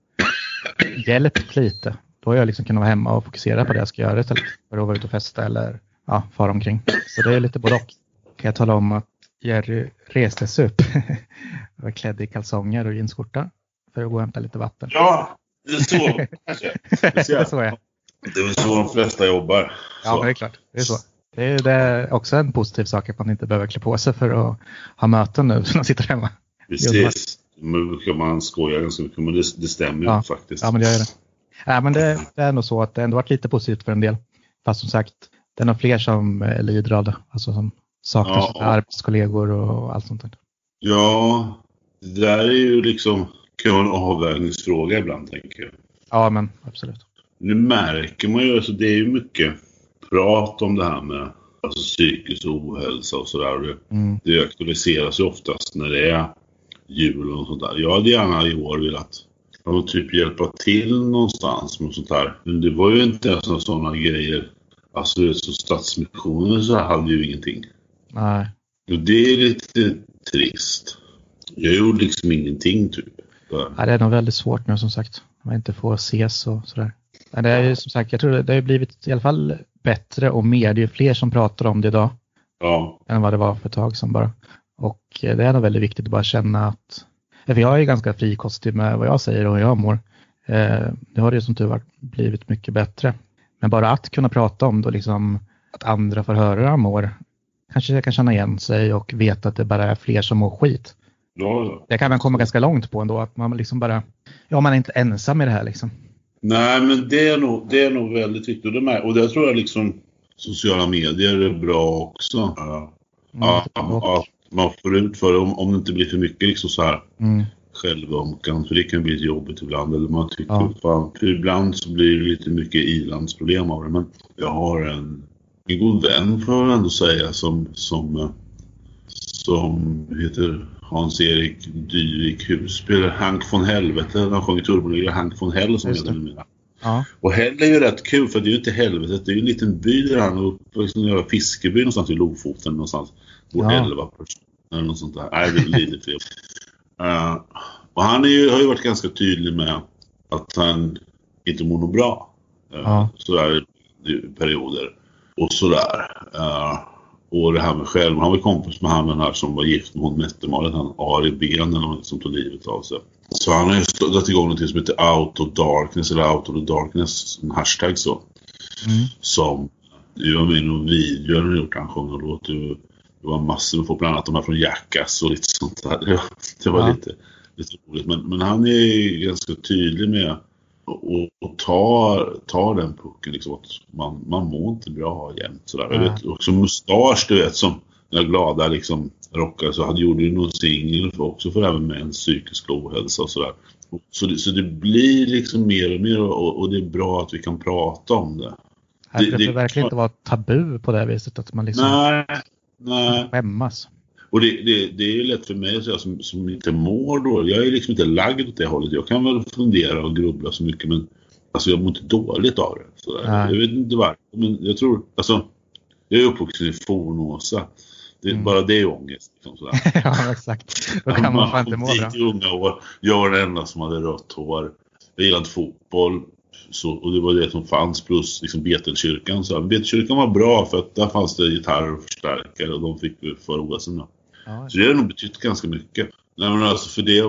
hjälpt lite. Då har jag liksom kunnat vara hemma och fokusera på det jag ska göra istället för att vara ute och festa eller ja, fara omkring. Så det är lite både och. Kan jag tala om att Jerry reste sig upp. var klädd i kalsonger och jeansskjorta för att gå och hämta lite vatten. Ja, det är så. det är så, ja. Det är så de flesta jobbar. Så. Ja, det är klart. Det är så. Det är, det är också en positiv sak att man inte behöver klä på sig för att ha möten nu när man sitter hemma. Precis. Nu brukar man skoja ganska mycket men det, det stämmer ju ja. faktiskt. Ja, men det gör det. Ja, men det, det, är nog så att det ändå varit lite positivt för en del. Fast som sagt, det är nog fler som eh, lider av det. Alltså som saknar ja. sina arbetskollegor och allt sånt där. Ja, det där är ju liksom kan vara en avvägningsfråga ibland tänker jag. Ja, men absolut. Nu märker man ju, alltså det är ju mycket prat om det här med alltså, psykisk ohälsa och sådär. Det, mm. det aktualiseras ju oftast när det är jul och sånt där. Jag hade gärna i år velat ja, typ hjälpa till någonstans med sånt här. Men det var ju inte ens sådana grejer. Alltså så Stadsmissionen så hade ju ingenting. Nej. Och det är lite trist. Jag gjorde liksom ingenting typ. Ja, det är nog väldigt svårt nu som sagt. Man inte får ses och sådär. Men det är ju som sagt, jag tror det har blivit i alla fall bättre och mer. Det är fler som pratar om det idag. Ja. Än vad det var för ett tag sedan bara. Och det är nog väldigt viktigt att bara känna att, för jag är ganska frikostig med vad jag säger och hur jag mår. Eh, det har det som tur var blivit mycket bättre. Men bara att kunna prata om det och liksom att andra får höra hur man mår. Kanske jag kan känna igen sig och veta att det bara är fler som mår skit. Ja, Det kan man komma ganska långt på ändå. Att man liksom bara, ja man är inte ensam i det här liksom. Nej, men det är nog, det är nog väldigt viktigt. Och med, och det tror jag liksom sociala medier är bra också. Ja, Mm, ja, ja, man får ut för det om, om det inte blir för mycket liksom så här Mm, självömkan. För det kan bli lite jobbigt ibland. Eller man tycker, Ja. fan, ibland så blir det lite mycket ilandsproblem av det. Men jag har en, en god vän får jag ändå säga som, som, eh, som heter Hans-Erik Dyvik Husby. Hank von Helvete. Han sjunger Turboliga Hank von Hell som heter numera. ja, Och Häll är ju rätt kul för det är ju inte helvetet. Det är ju en liten by där han uppvuxen. i Fiskeby någonstans vid Lofoten någonstans. Bor Ja. 11 personer eller något sånt där. Nej, det är lite fel. Eh, och han ju, har ju varit ganska tydlig med att han inte mår bra. Uh, Ja. Sådär i perioder. Och sådär. Uh, och det här med själv. Han var ju kompis med han den här som var gift med hon Mette-Marit. Han Ari Ben eller något som tog livet av sig. Så han har ju dragit igång något som heter Out of Darkness eller Out of the Darkness. En hashtag så. mm, Som jag var med i någon video han har gjort. Han sjöng och låt. Det det var massor med folk, bland annat de här från Jackass och lite sånt där. Det var, det var Ja. lite, lite roligt. Men, men han är ganska tydlig med och, och tar, tar den pucken liksom att man, man mår inte bra jämt sådär. Jag vet också Mustasch du vet som den här glada liksom rockare så han gjorde ju någon singel också för även med en psykisk ohälsa och sådär. Så det, så det blir liksom mer och mer och, och det är bra att vi kan prata om det. här Det- det, det- verkligen inte vara tabu på det här viset. Att man liksom Nej, nej. skämmas. Och det, det, det är lätt för mig att säga som, som inte mår dåligt. Jag är liksom inte lagd åt det hållet. Jag kan väl fundera och grubbla så mycket men alltså jag mår inte dåligt av det. Så jag vet inte varför. Men jag tror, alltså jag är uppvuxen i Fornåsa. Det, Mm. Bara det är ångest. Liksom, ja, exakt. Då kan man fan inte må bra. I unga år. Jag var den enda som hade rött hår. Jag gillade fotboll. Så, och det var det som fanns plus liksom Betelkyrkan. Så Betelkyrkan var bra för att där fanns det gitarrer och förstärkare och de fick vi för OSen. då. Ja, Så det har nog betytt ganska mycket. Nej, men alltså för det,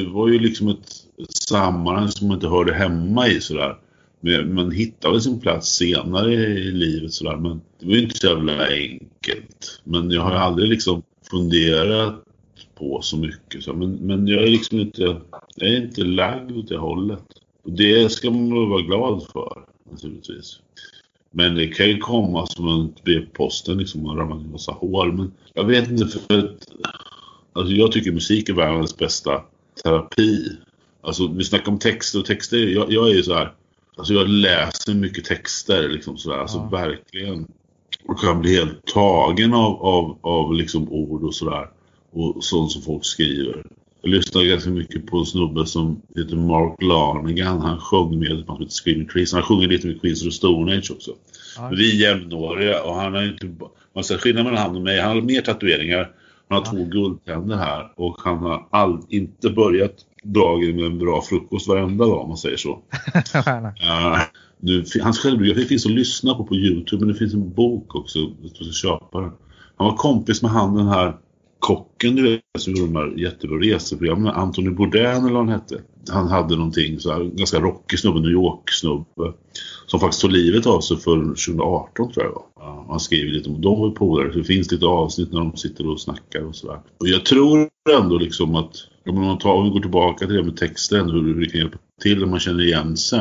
det var ju liksom ett, sammanhang som man inte hörde hemma i sådär. Men man hittade sin plats senare i livet sådär. Men det var ju inte så jävla enkelt. Men jag har aldrig liksom funderat på så mycket. Så. Men, men jag är liksom inte, jag är inte lagd åt det hållet. Det ska man vara glad för naturligtvis. Men det kan ju komma som en brev på posten liksom och ramla i en massa hål. Men jag vet inte för att, alltså jag tycker musik är världens bästa terapi. Alltså vi snackar om texter och texter. Jag, jag är ju så här. Alltså jag läser mycket texter liksom sådär. Alltså Ja. verkligen. Och kan bli helt tagen av, av, av liksom ord och sådär. Och sånt som folk skriver. Jag lyssnar ganska mycket på en snubbe som heter Mark Lanegan. Han sjöng med ett band Screaming Trees. Han sjunger lite med Queens of the Stone Age också. ja, Vi är jämnåriga och han har inte... Man ser skillnad mellan han och mig. Han har mer tatueringar. Han har Ja. två guldtänder här. Och han har all, inte börjat dagen med en bra frukost varenda dag om man säger så. Uh, nu, hans självbiografi finns att lyssna på på Youtube. Men det finns en bok också. Jag tror jag ska köpa den. Han var kompis med han den här kocken du vet som gjorde de här jättebra reseprogrammen. Anthony Bourdain eller vad han hette. Han hade någonting så här, ganska rockig snubbe, New York-snubbe. Som faktiskt tog livet av sig för 2018 tror jag var. Ja, han skriver lite om de var polare. Så det finns lite avsnitt när de sitter och snackar och sådär. Och jag tror ändå liksom att om, man tar, om vi går tillbaka till det med texten, hur, hur det kan hjälpa till när man känner igen sig.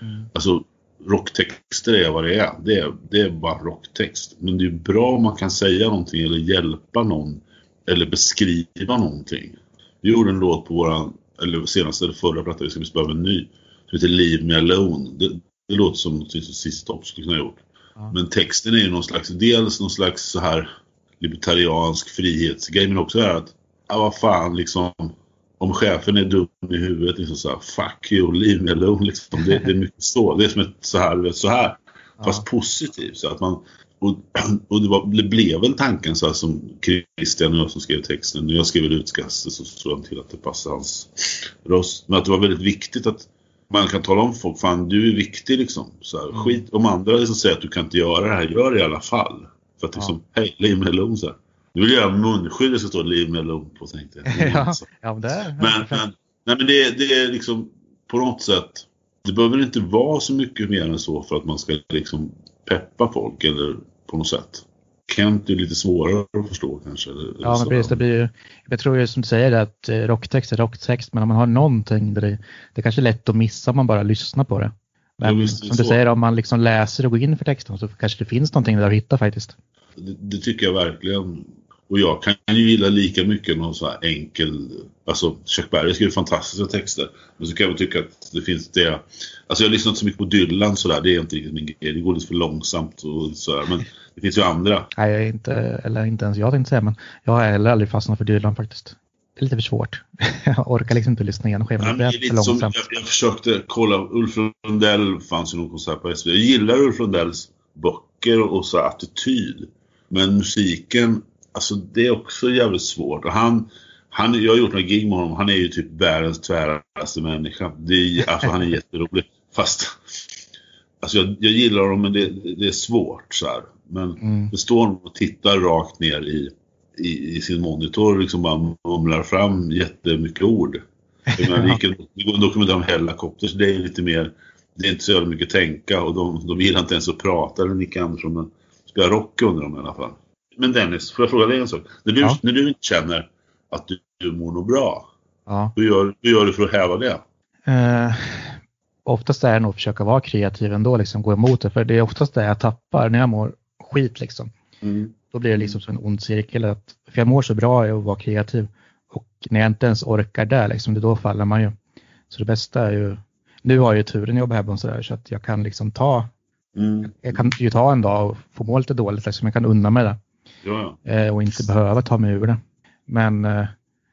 Mm. Alltså rocktexter är vad det är. Det är, det är bara rocktext. Men det är bra om man kan säga någonting eller hjälpa någon. Eller beskriva någonting. Vi gjorde en låt på våran, eller senaste eller förra plattan, vi ska behöva en ny. Som heter Leave Me Alone. Det, det låter som något som Sist Stopp skulle kunna ha gjort. Ja. Men texten är ju någon slags, dels någon slags så här libertariansk frihetsgrej men också det här att, ja vad fan liksom om chefen är dum i huvudet liksom så här, fuck you, leave me alone liksom. Det, det är mycket så. Det är som ett så här, så här. Fast positivt. Så att man, och, och det, var, det blev väl tanken så här som Christian och jag som skrev texten. När jag skrev utkastet så såg han till att det passade hans röst. Men att det var väldigt viktigt att man kan tala om för folk, fan du är viktig liksom. Så här, mm. Skit om andra liksom säger att du kan inte göra det här, gör det i alla fall. För att liksom, ja. hej, leave me alone så här. Nu vill jag göra munskydd det ska stå leave me alone på tänkte jag. ja, ja, det är, men, men, nej, men det, det är liksom på något sätt det behöver inte vara så mycket mer än så för att man ska liksom peppa folk eller på något sätt. Kent är lite svårare att förstå kanske. ja, men precis. Det blir ju, jag tror ju som du säger att eh, rocktext är rocktext, men om man har någonting där det, det är kanske är lätt att missa om man bara lyssnar på det. Men ja, som du säger, om man liksom läser och går in för texten så kanske det finns någonting där att hitta faktiskt. Det, det tycker jag verkligen. Och jag kan ju gilla lika mycket någon så här enkel, alltså Chuck Berry skriver fantastiska texter. Men så kan jag tycka att det finns det, alltså jag har lyssnat så mycket på Dylan sådär, det är inte riktigt min grej, det går lite för långsamt och sådär. Men det finns ju andra. Nej, jag inte, eller inte ens jag tänkte säga, men jag har heller aldrig fastnat för Dylan faktiskt. Det är lite för svårt. jag orkar liksom inte lyssna igenom skivan. det är för långsamt. Jag, jag, försökte kolla, Ulf Lundell fanns ju någon konsert på SVT. Jag gillar Ulf Lundells böcker och så attityd. Men musiken alltså det är också jävligt svårt. Och han, han, jag har gjort några gig med honom. Han är ju typ världens tväraste människa. Det är, alltså han är jätterolig. Fast alltså jag, jag gillar honom men det, det är svårt så här. Men mm. det står någon och tittar rakt ner i, i, i sin monitor och liksom bara mumlar fram jättemycket ord. Menar, det, gick det går en dokumentär om helikopters. Det är lite mer, det är inte så jävla mycket tänka och de, de gillar inte ens att prata eller Nicke Andersson men spela rock under dem i alla fall. Men Dennis, får jag fråga dig en sak? När du, ja. när du inte känner att du, du mår något bra, ja. hur, gör, hur gör du för att häva det? Uh, oftast är det nog att försöka vara kreativ ändå, liksom gå emot det. För det är oftast det jag tappar när jag mår skit. Liksom. Mm. Då blir det liksom som en ond cirkel. Att, för jag mår så bra i att vara kreativ. Och när jag inte ens orkar det, liksom, då faller man ju. Så det bästa är ju, nu har jag ju turen att jobba hemma så, där, så att jag kan liksom ta, mm. jag kan ju ta en dag och få må lite dåligt, liksom, jag kan unna mig det. Ja. Eh, och inte behöva ta mig ur det. Men, eh,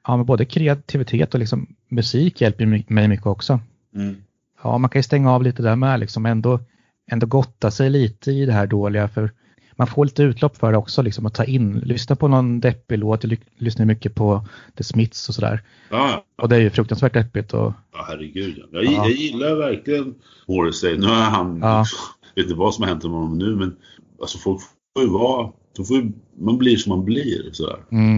ja, men både kreativitet och liksom musik hjälper mig mycket också. Mm. Ja, man kan ju stänga av lite där med, liksom ändå, ändå gotta sig lite i det här dåliga. för man får lite utlopp för det också, liksom att ta in, lyssna på någon deppig låt, jag lyssnar mycket på The Smiths och sådär. Ja. Och det är ju fruktansvärt deppigt. Och... Ja, herregud. Jag, ja. jag gillar verkligen Morrissey. Nu har han, ja. vet inte vad som har hänt med honom nu, men alltså folk får ju vara då får man blir som man blir. Sådär. Mm.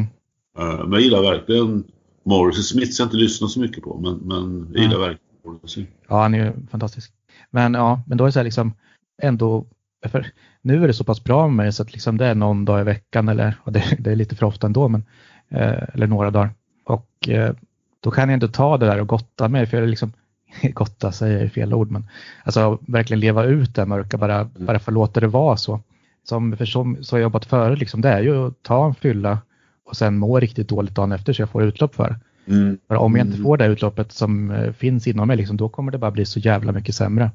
Uh, men jag gillar verkligen Morrissey. Smith jag inte lyssnat så mycket på, men, men jag gillar mm. verkligen Morrissey. Ja, han är ju fantastisk. Men ja, men då är det så här liksom ändå, för nu är det så pass bra med mig så att liksom det är någon dag i veckan eller, det, det är lite för ofta ändå, men, eh, eller några dagar. Och eh, då kan jag inte ta det där och gotta mig, för jag liksom, gotta säger jag fel ord, men alltså verkligen leva ut det mörka, bara, mm. bara få låta det vara så som, för som, så har jag jobbat före, liksom, det är ju att ta en fylla och sen må riktigt dåligt dagen efter så jag får utlopp för. Mm. För om jag inte mm. får det utloppet som eh, finns inom mig, liksom, då kommer det bara bli så jävla mycket sämre.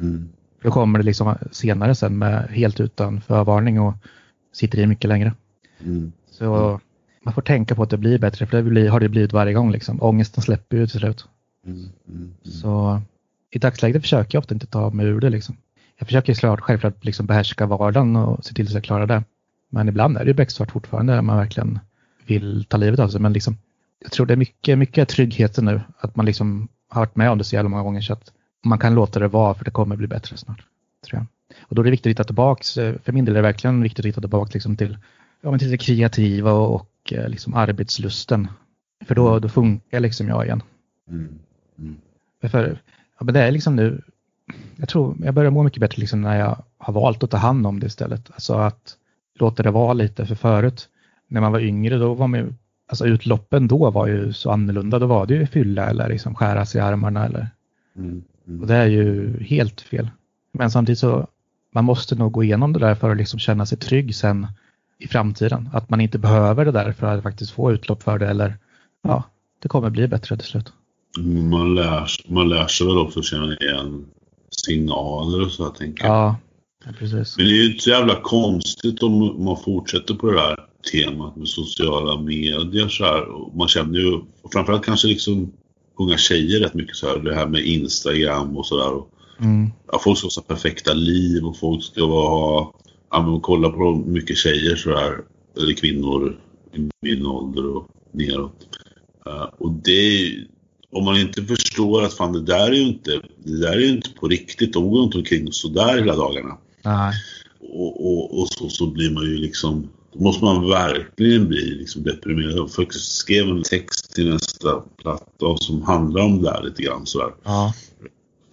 Mm. Då kommer det liksom senare sen med helt utan förvarning och sitter i mycket längre. Mm. Så man får tänka på att det blir bättre, för det blir, har det blivit varje gång. Liksom. Ångesten släpper ju till slut. Mm. Mm. Så i dagsläget försöker jag ofta inte ta mig ur det. Liksom jag försöker klart, självklart liksom behärska vardagen och se till att jag klarar det. Men ibland är det becksvart fortfarande när man verkligen vill ta livet av sig. Men liksom, jag tror det är mycket, mycket tryggheten nu, att man liksom har varit med om det så jävla många gånger så att man kan låta det vara för det kommer bli bättre snart. Tror jag. Och då är det viktigt att hitta tillbaks, eh, för min del är det verkligen viktigt att hitta tillbaka liksom till, ja, till det kreativa och, och eh, liksom arbetslusten. För då, då funkar liksom jag igen. Mm. Mm. För, ja, men det är liksom nu, jag tror jag börjar må mycket bättre liksom när jag har valt att ta hand om det istället. Alltså att låta det vara lite. För förut när man var yngre då var man alltså utloppen då var ju så annorlunda. Då var det ju fylla eller liksom skära sig i armarna eller. Mm, mm. Och det är ju helt fel. Men samtidigt så man måste nog gå igenom det där för att liksom känna sig trygg sen i framtiden. Att man inte behöver det där för att faktiskt få utlopp för det eller ja, det kommer bli bättre till slut. Man lär, man lär sig väl också känna igen signaler och så jag tänker ja, precis. Men det är ju så jävla konstigt om man fortsätter på det här temat med sociala medier så här. man känner ju, framförallt kanske liksom unga tjejer rätt mycket så här, det här med Instagram och sådär. Mm. Ja, folk ska ha perfekta liv och folk ska ha ja, men kolla på mycket tjejer sådär, eller kvinnor i min ålder och neråt. Uh, och det om man inte förstår att fan det där är ju inte, det där är ju inte på riktigt, de går inte omkring sådär hela dagarna. Nej. Och, och, och så, så blir man ju liksom, då måste man verkligen bli liksom deprimerad. Jag faktiskt skrev en text till nästa platta som handlar om det där lite grann sådär. Ja.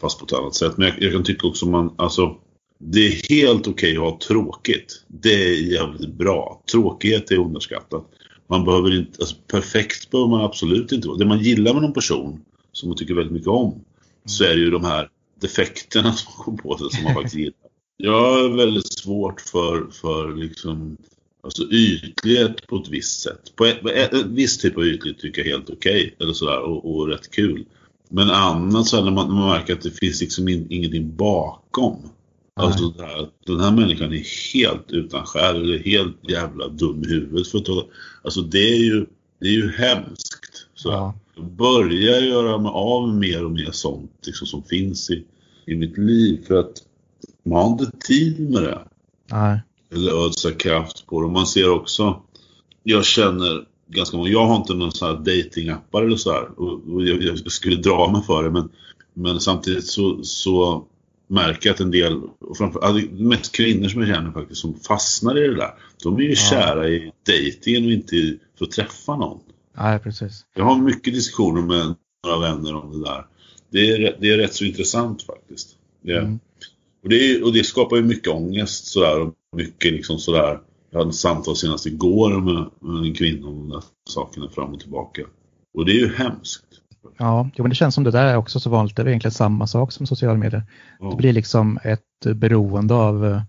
Fast på ett annat sätt. Men jag, jag kan tycka också man, alltså det är helt okej okay att ha tråkigt. Det är jävligt bra. Tråkighet är underskattat. Man behöver inte, alltså perfekt behöver man absolut inte vara. Det man gillar med någon person, som man tycker väldigt mycket om, så är det ju de här defekterna som man kommer på sig som man faktiskt gillar. Jag har väldigt svårt för, för liksom, alltså ytlighet på ett visst sätt. På ett, ett viss typ av ytlighet tycker jag är helt okej, okay, eller sådär, och, och rätt kul. Men annat så när man, när man märker att det finns liksom in, ingenting bakom. Alltså här, den här människan är helt utan själ eller helt jävla dum i huvudet. För att, alltså det är ju, det är ju hemskt. Så ja. Jag börjar göra mig av mer och mer sånt liksom, som finns i, i mitt liv. För att man har inte tid med det. Nej. Eller ödsla kraft på det. Man ser också, jag känner ganska många, jag har inte någon sån här datingappar eller så här. Och, och jag, jag, skulle dra mig för det men, men samtidigt så, så märker att en del, mest kvinnor som jag känner faktiskt, som fastnar i det där. De är ju ja. kära i dejtingen och inte för att träffa någon. Nej, precis. Jag har mycket diskussioner med några vänner om det där. Det är, det är rätt så intressant faktiskt. Det, mm. och, det är, och det skapar ju mycket ångest sådär och mycket liksom sådär. Jag hade ett samtal senast igår med, med en kvinna om de där sakerna fram och tillbaka. Och det är ju hemskt. Ja, jo, men det känns som det där är också så vanligt. Det är egentligen samma sak som sociala medier. Ja. Det blir liksom ett beroende av eh,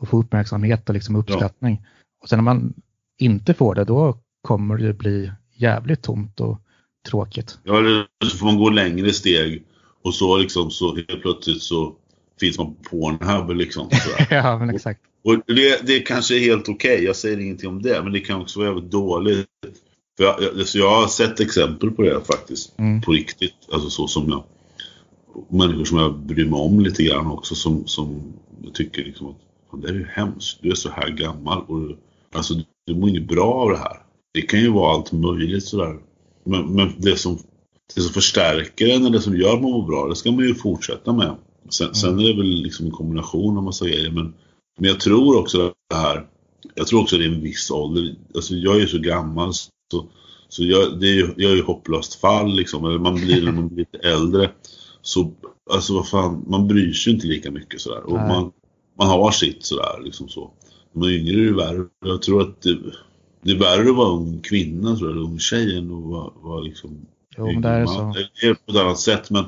att få uppmärksamhet och liksom uppskattning. Ja. Och sen när man inte får det, då kommer det bli jävligt tomt och tråkigt. Ja, eller så får man gå längre steg och så liksom så helt plötsligt så finns man på Pornhub liksom. ja, men exakt. Och, och det, det kanske är helt okej, okay. jag säger ingenting om det, men det kan också vara jävligt dåligt för jag, jag, jag har sett exempel på det faktiskt. Mm. På riktigt. Alltså så som jag. Människor som jag bryr mig om lite grann också som, som jag tycker liksom att det är ju hemskt. Du är så här gammal och alltså du mår inte bra av det här. Det kan ju vara allt möjligt sådär. Men, men det, som, det som förstärker en eller det som gör att man mår bra, det ska man ju fortsätta med. Sen, mm. sen är det väl liksom en kombination av massa grejer. Men, men jag tror också det här, jag tror också det är en viss ålder. Alltså jag är ju så gammal så, så jag, det är ju, jag är ju hopplöst fall liksom. Eller man blir när man blir lite äldre. Så alltså vad fan, man bryr sig inte lika mycket sådär. Och man, man har sitt sådär liksom så. När man är yngre är det värre. Jag tror att det, det är värre att vara ung kvinna tror jag, eller ung tjej än att vara, vara liksom Jo, men det är så. Det är på ett annat sätt men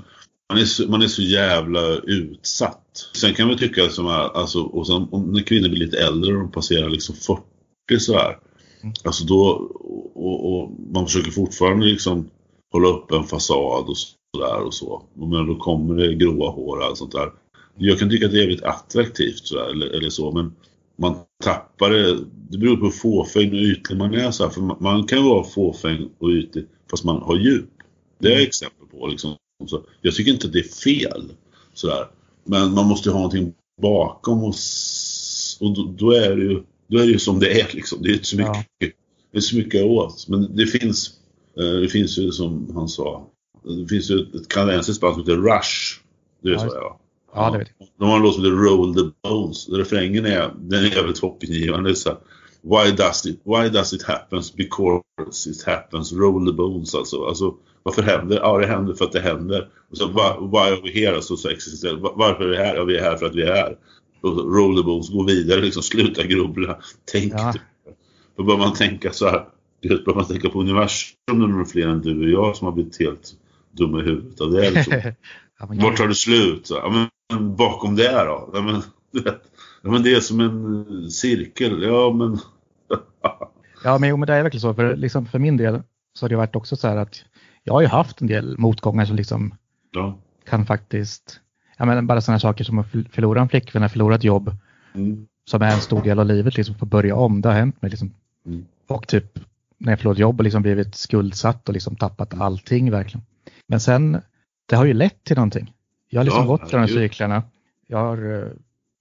man är, så, man är så jävla utsatt. Sen kan vi tycka som är, alltså, och sen, om när kvinnor blir lite äldre och de passerar liksom 40 sådär. Mm. Alltså då, och, och, man försöker fortfarande liksom hålla upp en fasad och sådär och så. Men då kommer det gråa hår och allt sånt där. Jag kan tycka att det är jävligt attraktivt sådär, eller, eller så, men man tappar det. Det beror på hur fåfäng och ytlig man är. Så här, för man, man kan vara fåfäng och ytlig fast man har djup. Det är jag exempel på. Liksom. Så jag tycker inte att det är fel. Sådär. Men man måste ju ha någonting bakom och, och då, då, är det ju då är det ju som det är liksom. Det är inte så mycket, ja. det är så mycket åt. Men det finns, eh, det finns ju som han sa, det finns ju ett kanadensiskt band som heter Rush. Det är ja, så ja. Ja, det vet jag. De har en låt som heter Roll the Bones. Refrängen är, den är jävligt hoppingivande. Why does it, why does it happens? Because it happens. Roll the bones alltså. alltså varför händer Ja, det händer för att det händer. Och så, why, why are we here? Alltså, så existerar. Varför är vi här? Ja, vi är här för att vi är här rollerballs, gå vidare, liksom sluta grubbla. Tänk. Ja. Då bör man tänka så här. Då bör man tänka på universum när det är fler än du och jag som har blivit helt dumma i huvudet av det. Liksom. ja, Vart tar det slut? Ja, men, bakom det då? Ja, men, ja, men det är som en cirkel. Ja, men... ja, men, jo, men det är verkligen så. För, liksom, för min del så har det varit också så här att jag har ju haft en del motgångar som liksom ja. kan faktiskt ja, men bara sådana saker som att förlora en flickvän, förlora ett jobb mm. som är en stor del av livet, liksom få börja om. Det har hänt mig. Liksom. Mm. Och typ när jag förlorat jobb och liksom blivit skuldsatt och liksom tappat allting verkligen. Men sen, det har ju lett till någonting. Jag har liksom ja, gått från de cyklerna. Jag har, jag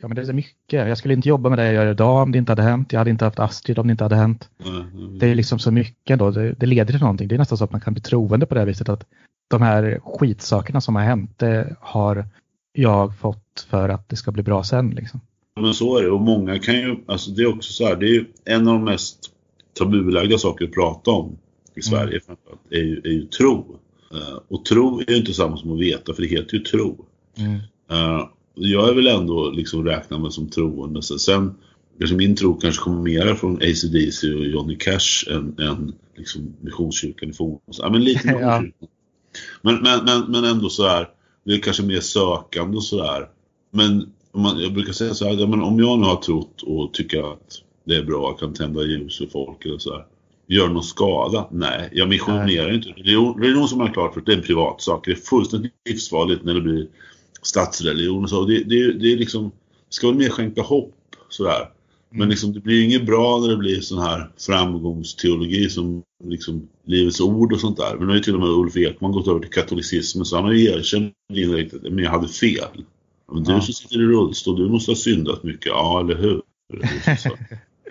Ja, men det är så mycket. Jag skulle inte jobba med det jag gör idag om det inte hade hänt. Jag hade inte haft Astrid om det inte hade hänt. Mm. Det är liksom så mycket då. Det, det, leder till någonting. Det är nästan så att man kan bli troende på det här viset att de här skitsakerna som har hänt, det har jag fått för att det ska bli bra sen. Liksom. Men så är det och många kan ju, alltså det är också så här, det är ju en av de mest tabubelagda saker att prata om i Sverige mm. är, ju, är ju tro. Uh, och tro är ju inte samma som att veta för det heter ju tro. Mm. Uh, jag är väl ändå liksom räknad mig som troende. Så sen kanske min tro kanske kommer mera från ACDC och Johnny Cash än, än liksom Missionskyrkan i Fornås. Ja, men lite ja. men, men, men, men ändå så här, det är kanske mer sökande och sådär. Men man, jag brukar säga så här, ja, men om jag nu har trott och tycker att det är bra, kan tända ljus för folk eller så här. Gör någon skada? Nej, jag missionerar Nej. inte. Religion, religion som har klart för det är en privat sak. Det är fullständigt livsfarligt när det blir statsreligion och så. Det, det, det är liksom, ska väl mer skänka hopp sådär. Men liksom, det blir inget bra när det blir sån här framgångsteologi som liksom Livets Ord och sånt där. Men nu har ju till och med Ulf Ekman gått över till katolicismen så han har ju erkänt indirekt att men jag hade fel. Men du som sitter i rullstol, du måste ha syndat mycket. Ja, eller hur?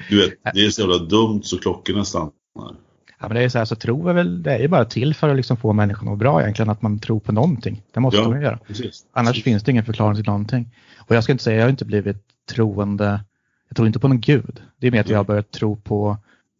Du vet, det är så jävla dumt så klockorna stannar. Ja, men det är så här, så tro är väl, det är ju bara till för att liksom få människan att må bra egentligen, att man tror på någonting. Det måste ja, man göra. Precis. Annars precis. finns det ingen förklaring till någonting. Och jag ska inte säga, jag har inte blivit troende, jag tror inte på någon gud. Det är mer att jag har börjat tro på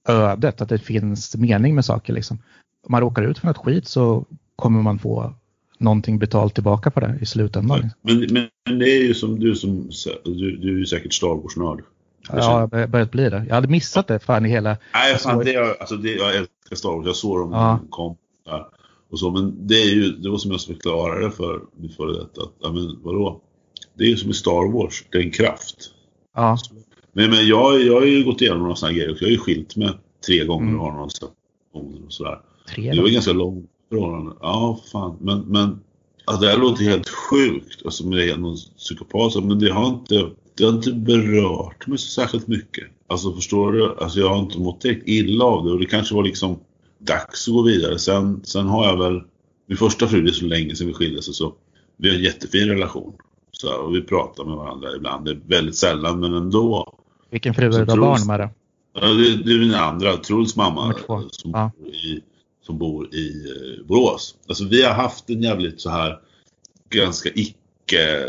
ödet, att det finns mening med saker liksom. Om man råkar ut för något skit så kommer man få någonting betalt tillbaka på det i slutändan. Men, men, det är ju som du som, du, du är ju säkert Star Wars-nörd. Ja, jag har börjat bli det. Jag hade missat det fan i hela... Nej, fan, det, är, alltså, det, jag älskar Star Wars. Jag såg dem ja. kom. Där. Och så, men det är ju, det var som jag förklarade för min före detta. Att, ja, men vadå? Det är ju som i Star Wars, det är en kraft. Ja. Men, men jag, jag har ju gått igenom några sådana grejer. Jag har ju skilt mig tre gånger mm. och har några och sådär. Tre det var ganska långt förhållande. Ja, fan. Men, men alltså, det här låter helt sjukt. Alltså med någon psykopat. Men det har inte det har inte berört mig så särskilt mycket. Alltså förstår du? Alltså jag har inte mått direkt illa av det och det kanske var liksom dags att gå vidare. Sen, sen har jag väl, min första fru, det är så länge sedan vi skilde sig så vi har en jättefin relation. Så, och vi pratar med varandra ibland. Det är väldigt sällan men ändå. Vilken fru är du har barn med då? Det, det är min andra, Truls mamma som, ja. bor i, som bor i eh, Borås. Alltså vi har haft en jävligt så här ganska icke,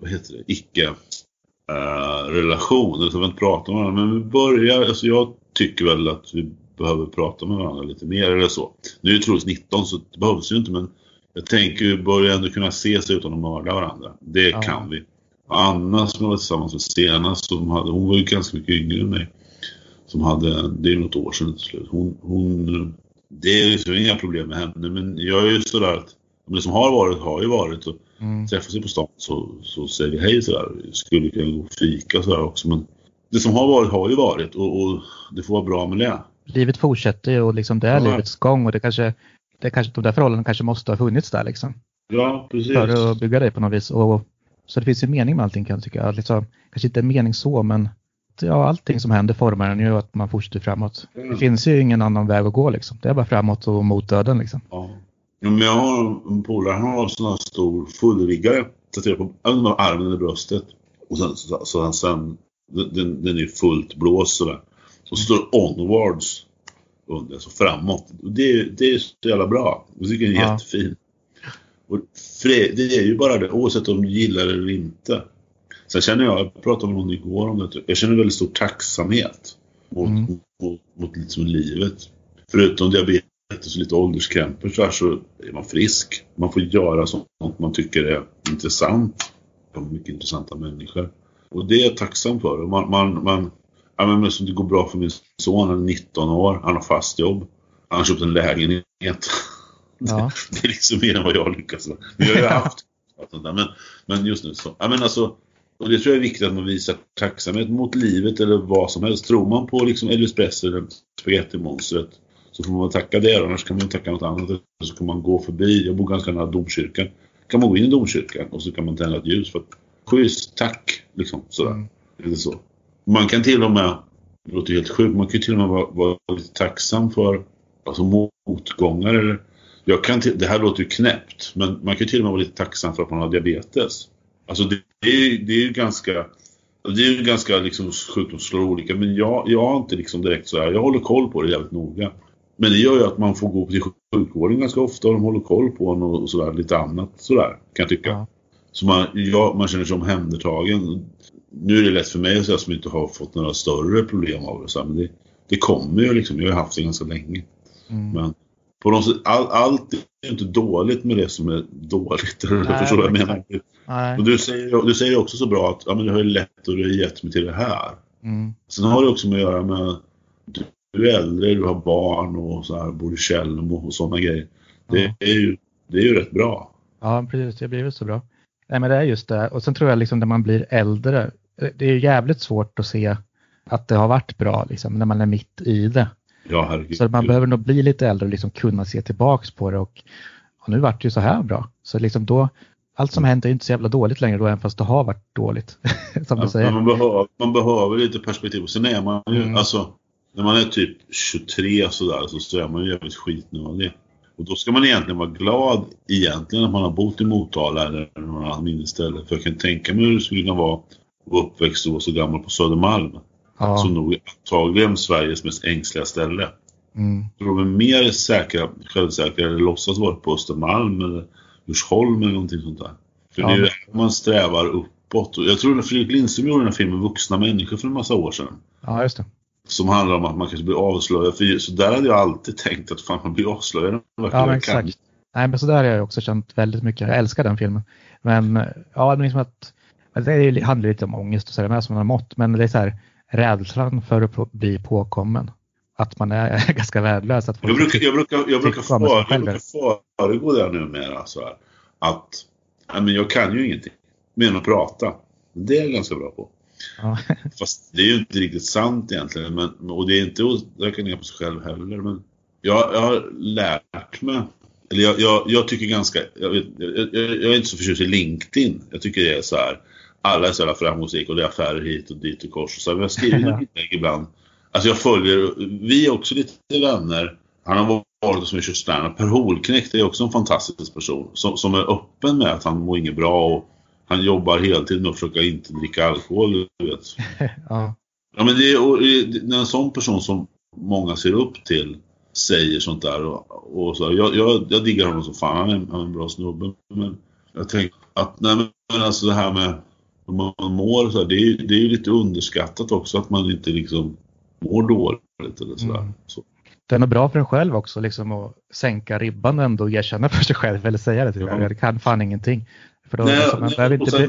vad heter det, icke uh, relation. Eller så vi inte pratar med varandra. Men vi börjar, alltså jag tycker väl att vi behöver prata med varandra lite mer eller så. Nu är det troligtvis 19 så det behövs ju inte men jag tänker vi börjar ändå kunna ses utan att mörda varandra. Det ja. kan vi. Anna som jag var tillsammans med senast, som hade, hon var ju ganska mycket yngre än mig. Som hade, det är något år sedan till slut. Hon, hon, det är liksom inga problem med henne men jag är ju sådär att det som har varit har ju varit. Och mm. Träffas vi på stan så, så säger vi hej sådär. Skulle kunna gå och fika sådär också. Men det som har varit har ju varit och, och det får vara bra med det. Livet fortsätter ju och liksom det är ja. livets gång och det kanske, det kanske, de där förhållandena kanske måste ha funnits där liksom. Ja, precis. För att bygga dig på något vis. Och, så det finns ju mening med allting kan jag tycka. Liksom, kanske inte en mening så men ja, allting som händer formar en ju att man fortsätter framåt. Mm. Det finns ju ingen annan väg att gå liksom. Det är bara framåt och mot döden liksom. Ja. Ja, men jag har en polare, han har en sån här stor fullriggare tatuerad på armen eller bröstet. Och sen, så, så, sen den, den är fullt blåst sådär. Och så står onwards under, så framåt. Och det, det är så jävla bra. Jag tycker den är ja. jättefin. Och det är ju bara det, oavsett om du gillar det eller inte. Sen känner jag, jag pratade med någon igår om det, jag känner väldigt stor tacksamhet mot, mm. mot, mot, mot liksom livet. Förutom diabetes och lite ålderskrämpor så, här, så är man frisk. Man får göra sånt man tycker är intressant. De mycket intressanta människor. Och det är jag tacksam för. Man, man, man, ja, men som det går bra för min son, han är 19 år, han har fast jobb. Han har köpt en lägenhet. Ja. det är liksom mer än vad jag lyckas med. Men jag har ju haft men, men just nu så. Ja, men alltså, och det tror jag är viktigt att man visar tacksamhet mot livet eller vad som helst. Tror man på liksom Elvis Presley eller spagettimonstret så får man tacka det, annars kan man tacka något annat. Så kan man gå förbi, jag bor ganska nära domkyrkan. kan man gå in i domkyrkan och så kan man tända ett ljus för att schysst, tack, liksom sådär. Mm. Eller så. Man kan till och med, det låter helt sjukt, man kan till och med vara, vara lite tacksam för alltså motgångar eller jag kan det här låter ju knäppt, men man kan till och med vara lite tacksam för att man har diabetes. Alltså det, det är ju det är ganska, Det är ju ganska liksom sjukdomsslår olika men jag, jag har inte liksom direkt så här, jag håller koll på det jävligt noga. Men det gör ju att man får gå till sjukvården ganska ofta och de håller koll på en och sådär, lite annat sådär kan jag tycka. Ja. Så man, ja, man känner sig omhändertagen. Nu är det lätt för mig att säga som inte har fått några större problem av det. Så här, men det, det kommer ju liksom, jag har haft det ganska länge. Mm. Men på något sätt, all, allt är inte dåligt med det som är dåligt. Nej, du förstår vad jag menar? Och du säger, du säger också så bra att ja, men det har ju lätt och du har gett mig till det här. Mm. Sen har det också med att göra med du är äldre, du har barn och så här, bor i Tjällmo och sådana grejer. Det, ja. är ju, det är ju rätt bra. Ja, precis. Det blir väl så bra. Nej, men det är just det. Och sen tror jag liksom när man blir äldre, det är jävligt svårt att se att det har varit bra liksom, när man är mitt i det. Ja, herregud. Så man behöver nog bli lite äldre och liksom kunna se tillbaks på det och, och nu vart det ju så här bra. Så liksom då, allt som hänt är inte så jävla dåligt längre då, även fast det har varit dåligt. som ja, du säger. Man behöver, man behöver lite perspektiv. Sen är man ju, mm. alltså, när man är typ 23 sådär så, så är man ju jävligt skitnödig. Och då ska man egentligen vara glad egentligen att man har bott i Motala eller någon annan mindre ställe. För jag kan tänka mig hur det skulle kunna vara uppväxt och vara så gammal på Södermalm. Ja. Som nog är antagligen Sveriges mest ängsliga ställe. Mm. de är mer säkra, självsäkra eller låtsas vara på Östermalm eller Djursholm eller någonting sånt där. För ja. det är ju där man strävar uppåt. Jag tror att Fredrik Lindström gjorde den här filmen Vuxna människor för en massa år sedan. Ja, just det. Som handlar om att man kanske blir avslöjad. För så där hade jag alltid tänkt att fan man blir avslöjad. Ja, men exakt. Nej, men så där har jag också känt väldigt mycket. Jag älskar den filmen. Men ja, det liksom att det handlar lite om ångest och så där som man har mått. Men det är så här rädslan för att bli påkommen. Att man är ganska värdelös. Att jag brukar, jag brukar, jag brukar, för, jag brukar föregå det numera. Så här, att ja, men jag kan ju ingenting mer än att prata. Det är jag ganska bra på. Ja. Fast det är ju inte riktigt sant egentligen. Men, och det är inte att räkna ner på sig själv heller. Men jag, jag har lärt mig. Eller jag, jag, jag tycker ganska, jag, jag, är inte så förtjust i LinkedIn. Jag tycker det är så här. Alla är så jävla framgångsrika och det är affärer hit och dit och kors. Så jag skriver ja. inlägg ibland. Alltså jag följer, vi är också lite vänner. Han har varit som kör standup. Per Holknekt är också en fantastisk person. Som, som är öppen med att han mår inget bra och han jobbar heltid med att försöka inte dricka alkohol. Du vet. ja. ja men det är, när en sån person som många ser upp till säger sånt där och, och så. Jag, jag, jag diggar honom som fan, han är, han är en bra snubbe. Men jag tänker att, nej men alltså det här med man mår, så här, det, är, det är ju lite underskattat också att man inte liksom mår dåligt eller sådär. Mm. Så. Det är nog bra för en själv också liksom att sänka ribban ändå och erkänna för sig själv eller säga det till ja. Jag kan fan ingenting. För då, nej, alltså, man behöver inte, be,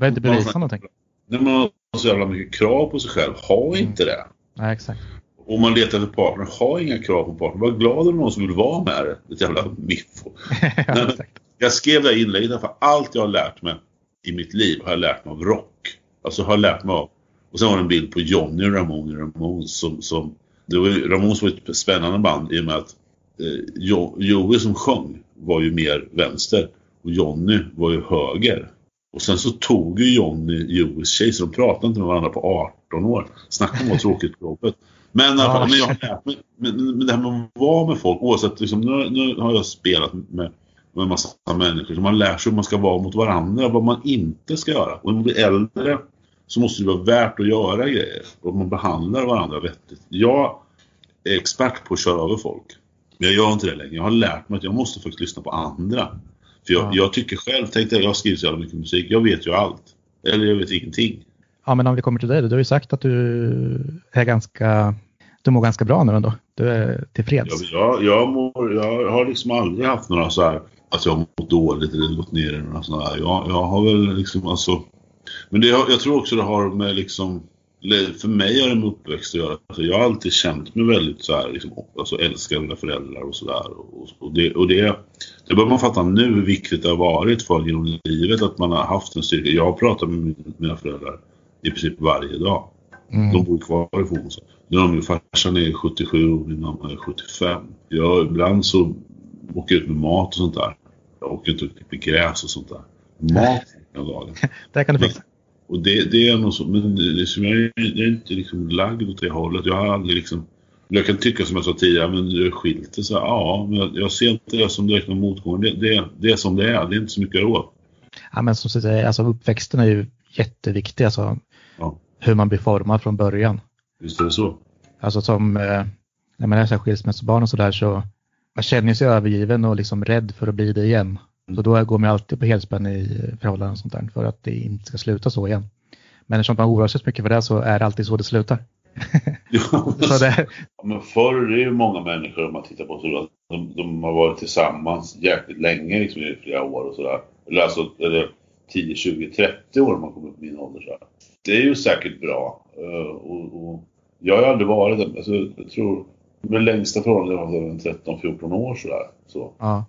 man, inte bevisa någonting. När man har så jävla mycket krav på sig själv, ha mm. inte det. Nej, exakt. Om man letar efter partner, ha inga krav på partner. Var glad om någon som vill vara med dig. Ett jävla miffo. ja, jag skrev det här inlägget för allt jag har lärt mig i mitt liv har jag lärt mig av rock. Alltså har jag lärt mig av. Och sen var det en bild på Johnny Ramone Ramones som, som det var, Ramones var ett spännande band i och med att eh, Joey som sjöng var ju mer vänster och Johnny var ju höger. Och sen så tog ju Johnny Joes tjej så de pratade inte med varandra på 18 år. Snacka om att tråkigt på jobbet. Men, men, jag, men, men, men det här med att vara med folk oavsett, liksom, nu, nu har jag spelat med, med en massa människor så man lär sig hur man ska vara mot varandra, vad man inte ska göra. Och när man blir äldre så måste det vara värt att göra grejer och man behandlar varandra vettigt. Jag är expert på att köra över folk. Men jag gör inte det längre. Jag har lärt mig att jag måste faktiskt lyssna på andra. För jag, ja. jag tycker själv, tänkte jag, jag skriver så jävla mycket musik, jag vet ju allt. Eller jag vet ingenting. Ja, men om vi kommer till dig, du har ju sagt att du är ganska, du mår ganska bra nu ändå. Du är tillfreds. Ja, jag, jag, mår, jag har liksom aldrig haft några så här, att jag har mått dåligt eller gått ner i några sådana här. Jag, jag har väl liksom alltså, men det, jag tror också det har med liksom för mig har det med uppväxt att göra. Alltså jag har alltid känt mig väldigt så här, liksom, alltså älskar mina föräldrar och sådär. Och, och, det, och det, det bör man fatta nu hur viktigt det har varit för genom livet att man har haft en styrka. Jag pratar med mina föräldrar i princip varje dag. Mm. De bor kvar i Formosa. Nu är de ju farsan är 77 och min mamma är 75. Jag, ibland så åker ut med mat och sånt där. Jag åker inte och klipper gräs och sånt där. Mat dagen. det kan du fixa. Och det, det är nog så, men det, som jag, jag är inte liksom lagd åt det hållet. Jag har aldrig liksom, jag kan tycka som jag sa tidigare, men du är skilt det så ja, men jag, jag, ser inte det som direkt någon motgång. Det, det, det är som det är, det är inte så mycket råd. Ja, men som du säger, alltså uppväxten är ju jätteviktig. Alltså, Ja. hur man blir formad från början. Visst är det så. Alltså som eh, när man är så här skilsmässobarn och sådär så man känner sig övergiven och liksom rädd för att bli det igen. Så då går man alltid på helspänn i förhållanden och sånt där för att det inte ska sluta så igen. Men eftersom man oroar sig så mycket för det så är det alltid så det slutar. Ja, Så det, Ja, men förr är ju många människor om man tittar på så de, de har varit tillsammans jäkligt länge, liksom i flera år och sådär. Eller alltså eller 10, 20, 30 år om man kommer upp i min ålder. Så. Det är ju säkert bra. eh, Och, och jag har aldrig varit det. Alltså, jag tror det längsta förhållandet jag har varit 13, 14 år sådär. Så. ja,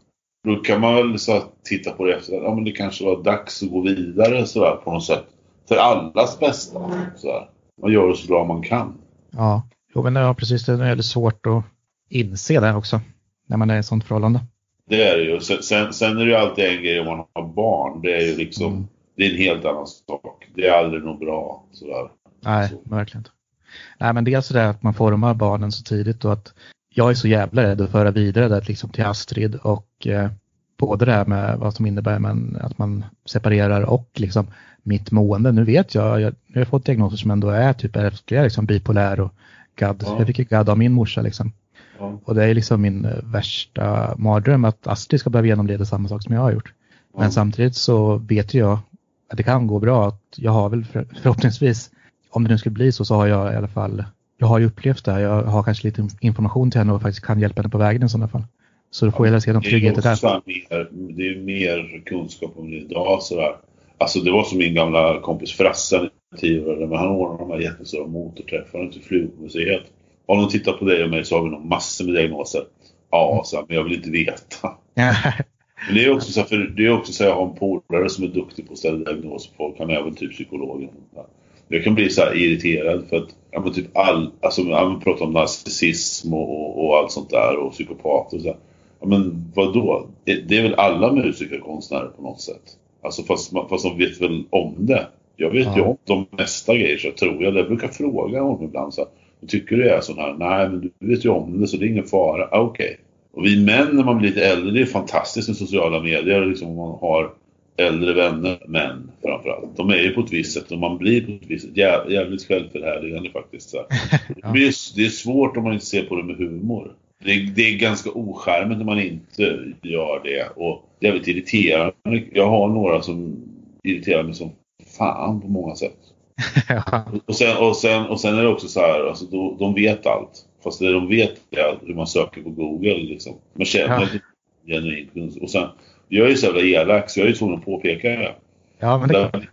Då kan man väl så titta på det efter. Ja men det kanske var dags att gå vidare sådär på något sätt. För allas bästa. Sådär. Man gör det så bra man kan. ja. Jo, men ja, precis. Det är väldigt svårt att inse det också när man är i ett sånt förhållande. Det är det ju. Sen, sen, sen är det ju alltid en grej om man har barn. Det är ju liksom, Mm. det är en helt annan sak. Det är aldrig något bra sådär. Nej, Så. verkligen inte. Nej, men dels det att man formar barnen så tidigt och att jag är så jävla rädd att föra vidare det liksom till Astrid och eh, både det här med vad som innebär men, att man separerar och liksom mitt mående. Nu vet jag, jag, nu har jag fått diagnoser som ändå är typ ärftliga, liksom bipolär och GAD. Ja. Jag fick ju GAD av min morsa liksom. Ja. Och det är liksom min eh, värsta mardröm att Astrid ska behöva genomleda samma sak som jag har gjort. Men Ja. samtidigt så vet jag att det kan gå bra. Att jag har väl för, förhoppningsvis, om det nu skulle bli så, så har jag i alla fall, jag har ju upplevt det här. Jag har kanske lite information till henne och faktiskt kan hjälpa henne på vägen i sådana fall. Så då får jag se någon Det är ju trygghet i också det. så här mer, det är mer kunskap om det idag sådär. Alltså det var som min gamla kompis Frasse, tio men han ordnade de här jättestora motorträffarna till Flygmuseet. Om de tittar på dig och mig så har vi nog massor med diagnoser. Ja, så här, men jag vill inte veta. Men det är också så här, för det är också så här, jag har en polare som är duktig på att ställa diagnoser på folk. Han är även typ psykolog. Jag kan bli så irriterad för att ja, men typ all, alltså, ja, man pratar om narcissism och, och, och allt sånt där och psykopater och så. här. Ja, men vadå? Det, det är väl alla musiker och konstnärer på något sätt? Alltså fast, man- fast de vet väl om det. Jag vet ju Ja. om de mesta grejer så jag tror jag. Jag brukar fråga honom ibland så här, Tycker du det är sån här? Nej, men du vet ju om det så det är ingen fara. Ah, Okej. Och vi män när man blir lite äldre, det är fantastiskt med sociala medier. Liksom, om man har äldre vänner, män framförallt. De är ju på ett visst sätt och man blir på ett visst sätt jä- jävligt självförhärligande faktiskt. Så. Ja. det, är svårt om man inte ser på det med humor. Det, är- det är ganska ocharmigt när man inte gör det och jävligt irriterande. Jag har några som irriterar mig som fan på många sätt. ja. Och sen, och sen, och sen är det också så här, alltså, de, de vet allt. Fast det de vet är hur man söker på Google. Liksom. Man känner Ja. genuint kunskap. Och sen, jag är ju så jävla elak så jag är ju tvungen att påpeka det. ja, men det,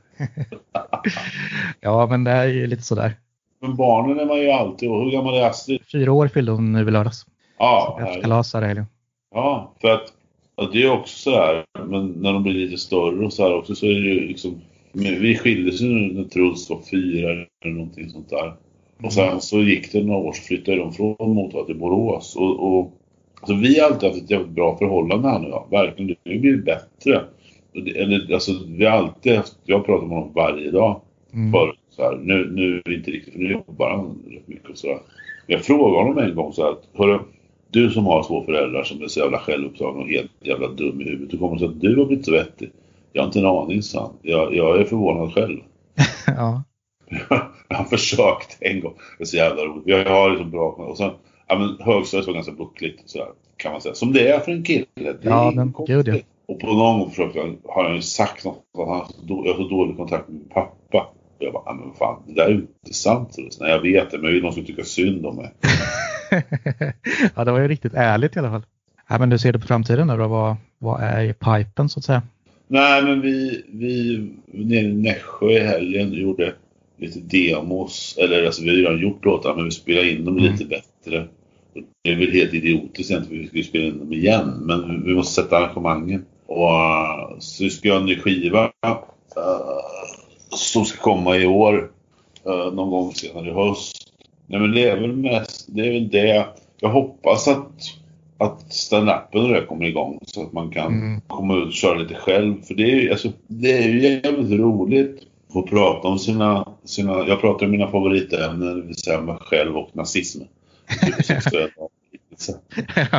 ja, men det är ju lite sådär. Men barnen är man ju alltid. Och hur gammal är Astrid? Fyra år fyllde hon nu i lördags. Ja, kalas här i helgen. ja för att ja, det är också så här. Men när de blir lite större och så här också så är det ju liksom. Vi skildes ju när Truls var fyra eller någonting sånt där. Och sen så gick det några år så flyttade de från Motala till Borås. Och, och, så vi har alltid haft ett jävligt bra förhållande här nu. Ja. Verkligen, det har blivit bättre. Det- Eller, alltså, vi har alltid haft, jag pratar med honom varje dag Mm. förut. Så här. Nu, nu är det inte riktigt, för nu jobbar han rätt mycket och sådär. Jag frågade honom en gång så här, att, hörru, du som har två föräldrar som är så jävla självupptagna och helt jävla dum i huvudet. Hur kommer det sig att du har blivit så vettig? Jag har inte en aning, sa han. Jag, jag är förvånad själv. ja. Jag har försökt en gång. Det är så jävla roligt. Jag har liksom bra och sen, ja men högstadiet var ganska buckligt sådär, kan man säga. Som det är för en kille. Det Ja, men gud, ja. Och på någon gång försökte han, har han ju sagt något att han har så då, jag har så dålig kontakt med min pappa. Och jag bara, men fan, det där är ju inte sant. Nej, jag vet det, men jag vill någon som tycker synd om mig. ja, det var ju riktigt ärligt i alla fall. Ja, men hur ser du på framtiden nu då? Vad, vad är i pipen så att säga? Nej, men vi, vi nere i Nässjö i helgen gjorde lite demos. Eller alltså vi har redan gjort låtar, men vi spelar in dem Mm. lite bättre. Det är väl helt idiotiskt egentligen, för vi ju spela in dem igen. Men vi måste sätta arrangemangen. Och uh, så vi ska göra en ny skiva. Uh, som ska komma i år. Uh, någon gång senare i höst. Nej men det är väl mest, det är väl det. Jag hoppas att, att stand-upen och det kommer igång. Så att man kan Mm. komma ut och köra lite själv. För det är ju, alltså, det är ju jävligt roligt att prata om sina, sina jag pratar om mina favoritämnen, det vill säga mig själv och nazism.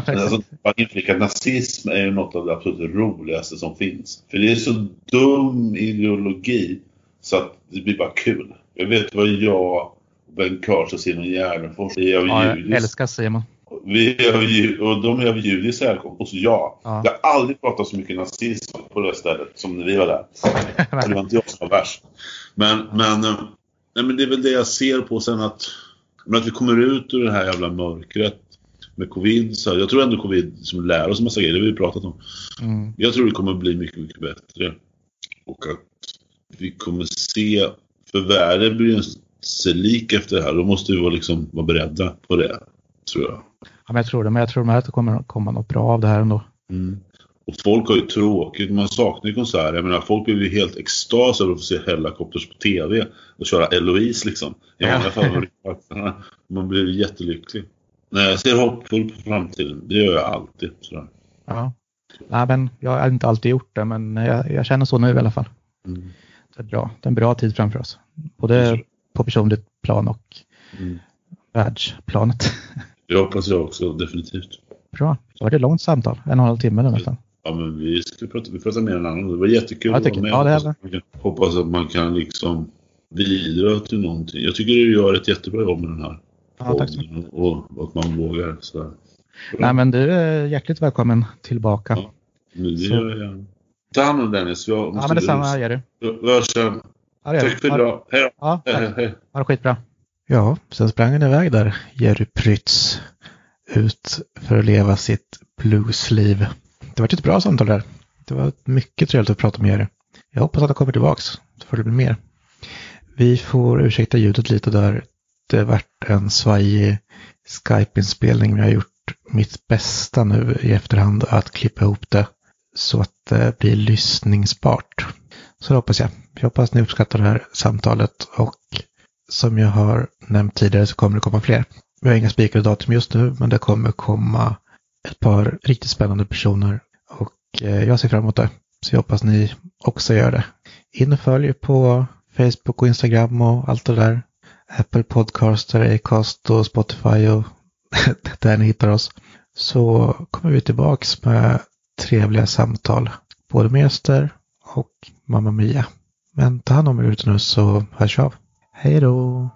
Alltså, inflika att nazism är ju något av det absolut roligaste som finns. För det är så dum ideologi Så att det blir bara kul. Jag vet vad jag och Bengt Karlsson och Simon Gärdenfors är av Ja, jag judis. älskar Simon. Vi är av och de är av judisk härkomst. Och så jag. Ja. Jag har aldrig pratat så mycket nazism på det stället som när vi var där. Det var inte jag som var värst. Men, men, eh, nej, men det är väl det jag ser på sen att, men att vi kommer ut ur det här jävla mörkret med covid. Så här, jag tror ändå covid som lär oss en massa grejer, det har vi pratat om. Mm. Jag tror det kommer bli mycket, mycket bättre. Och att vi kommer se, för världen blir ju sig lik efter det här. Då måste vi vara, liksom, vara beredda på det, tror jag. Ja, men jag tror det, men jag tror att det kommer komma något bra av det här ändå. Mm. Och folk har ju tråkigt, man saknar ju konserter. Jag menar, folk blir ju helt extas över att få se Hellacopters på TV och köra Eloise liksom. I Ja. många fall man blir jättelycklig. Nej, jag ser hoppfull på framtiden. Det gör jag alltid. Sådär. Ja. Nej, men jag har inte alltid gjort det, men jag, jag känner så nu i alla fall. Mm. Det är bra. Det är en bra tid framför oss. Både på personligt plan och Mm. världsplanet. Det hoppas jag också, definitivt. Bra. Så var det ett långt samtal. En och en halv timme nästan. Ja, men vi ska prata, vi pratar mer än annan. Det var jättekul att jag vara med. ja, det är hoppas, att man kan, hoppas att man kan liksom bidra till någonting. Jag tycker du gör ett jättebra jobb med den här Ja, tack så mycket. och, att man vågar. Så. Nej, men du är hjärtligt välkommen tillbaka. Ja. Men det Så- gör jag gärna. Ta hand om Dennis. Jag Ja, måste men detsamma. Jerry. Vi hörs sen. Det gör. Tack för idag. Hej då. Ja, hej, hej. Ha det skitbra. Ja, sen sprang han iväg där, Jerry Prytz, ut för att leva sitt bluesliv. Det var ett bra samtal där. Det var mycket trevligt att prata med er. Jag hoppas att han kommer tillbaks, så får det bli mer. Vi får ursäkta ljudet lite där. Det vart en svajig Skype-inspelning, men jag har gjort mitt bästa nu i efterhand att klippa ihop det så att det blir lyssningsbart. Så det hoppas jag. Jag hoppas ni uppskattar det här samtalet och som jag har nämnt tidigare så kommer det komma fler. Vi har inga spikade datum just nu, men det kommer komma ett par riktigt spännande personer och eh, jag ser fram emot det. Så jag hoppas ni också gör det. In och följ på Facebook och Instagram och allt det där. Apple Podcaster, Acast och Spotify och där ni hittar oss. Så kommer vi tillbaks med trevliga samtal. Både med gäster och Mamma Mia. Men ta hand om er ute nu så hörs vi av. Hej då!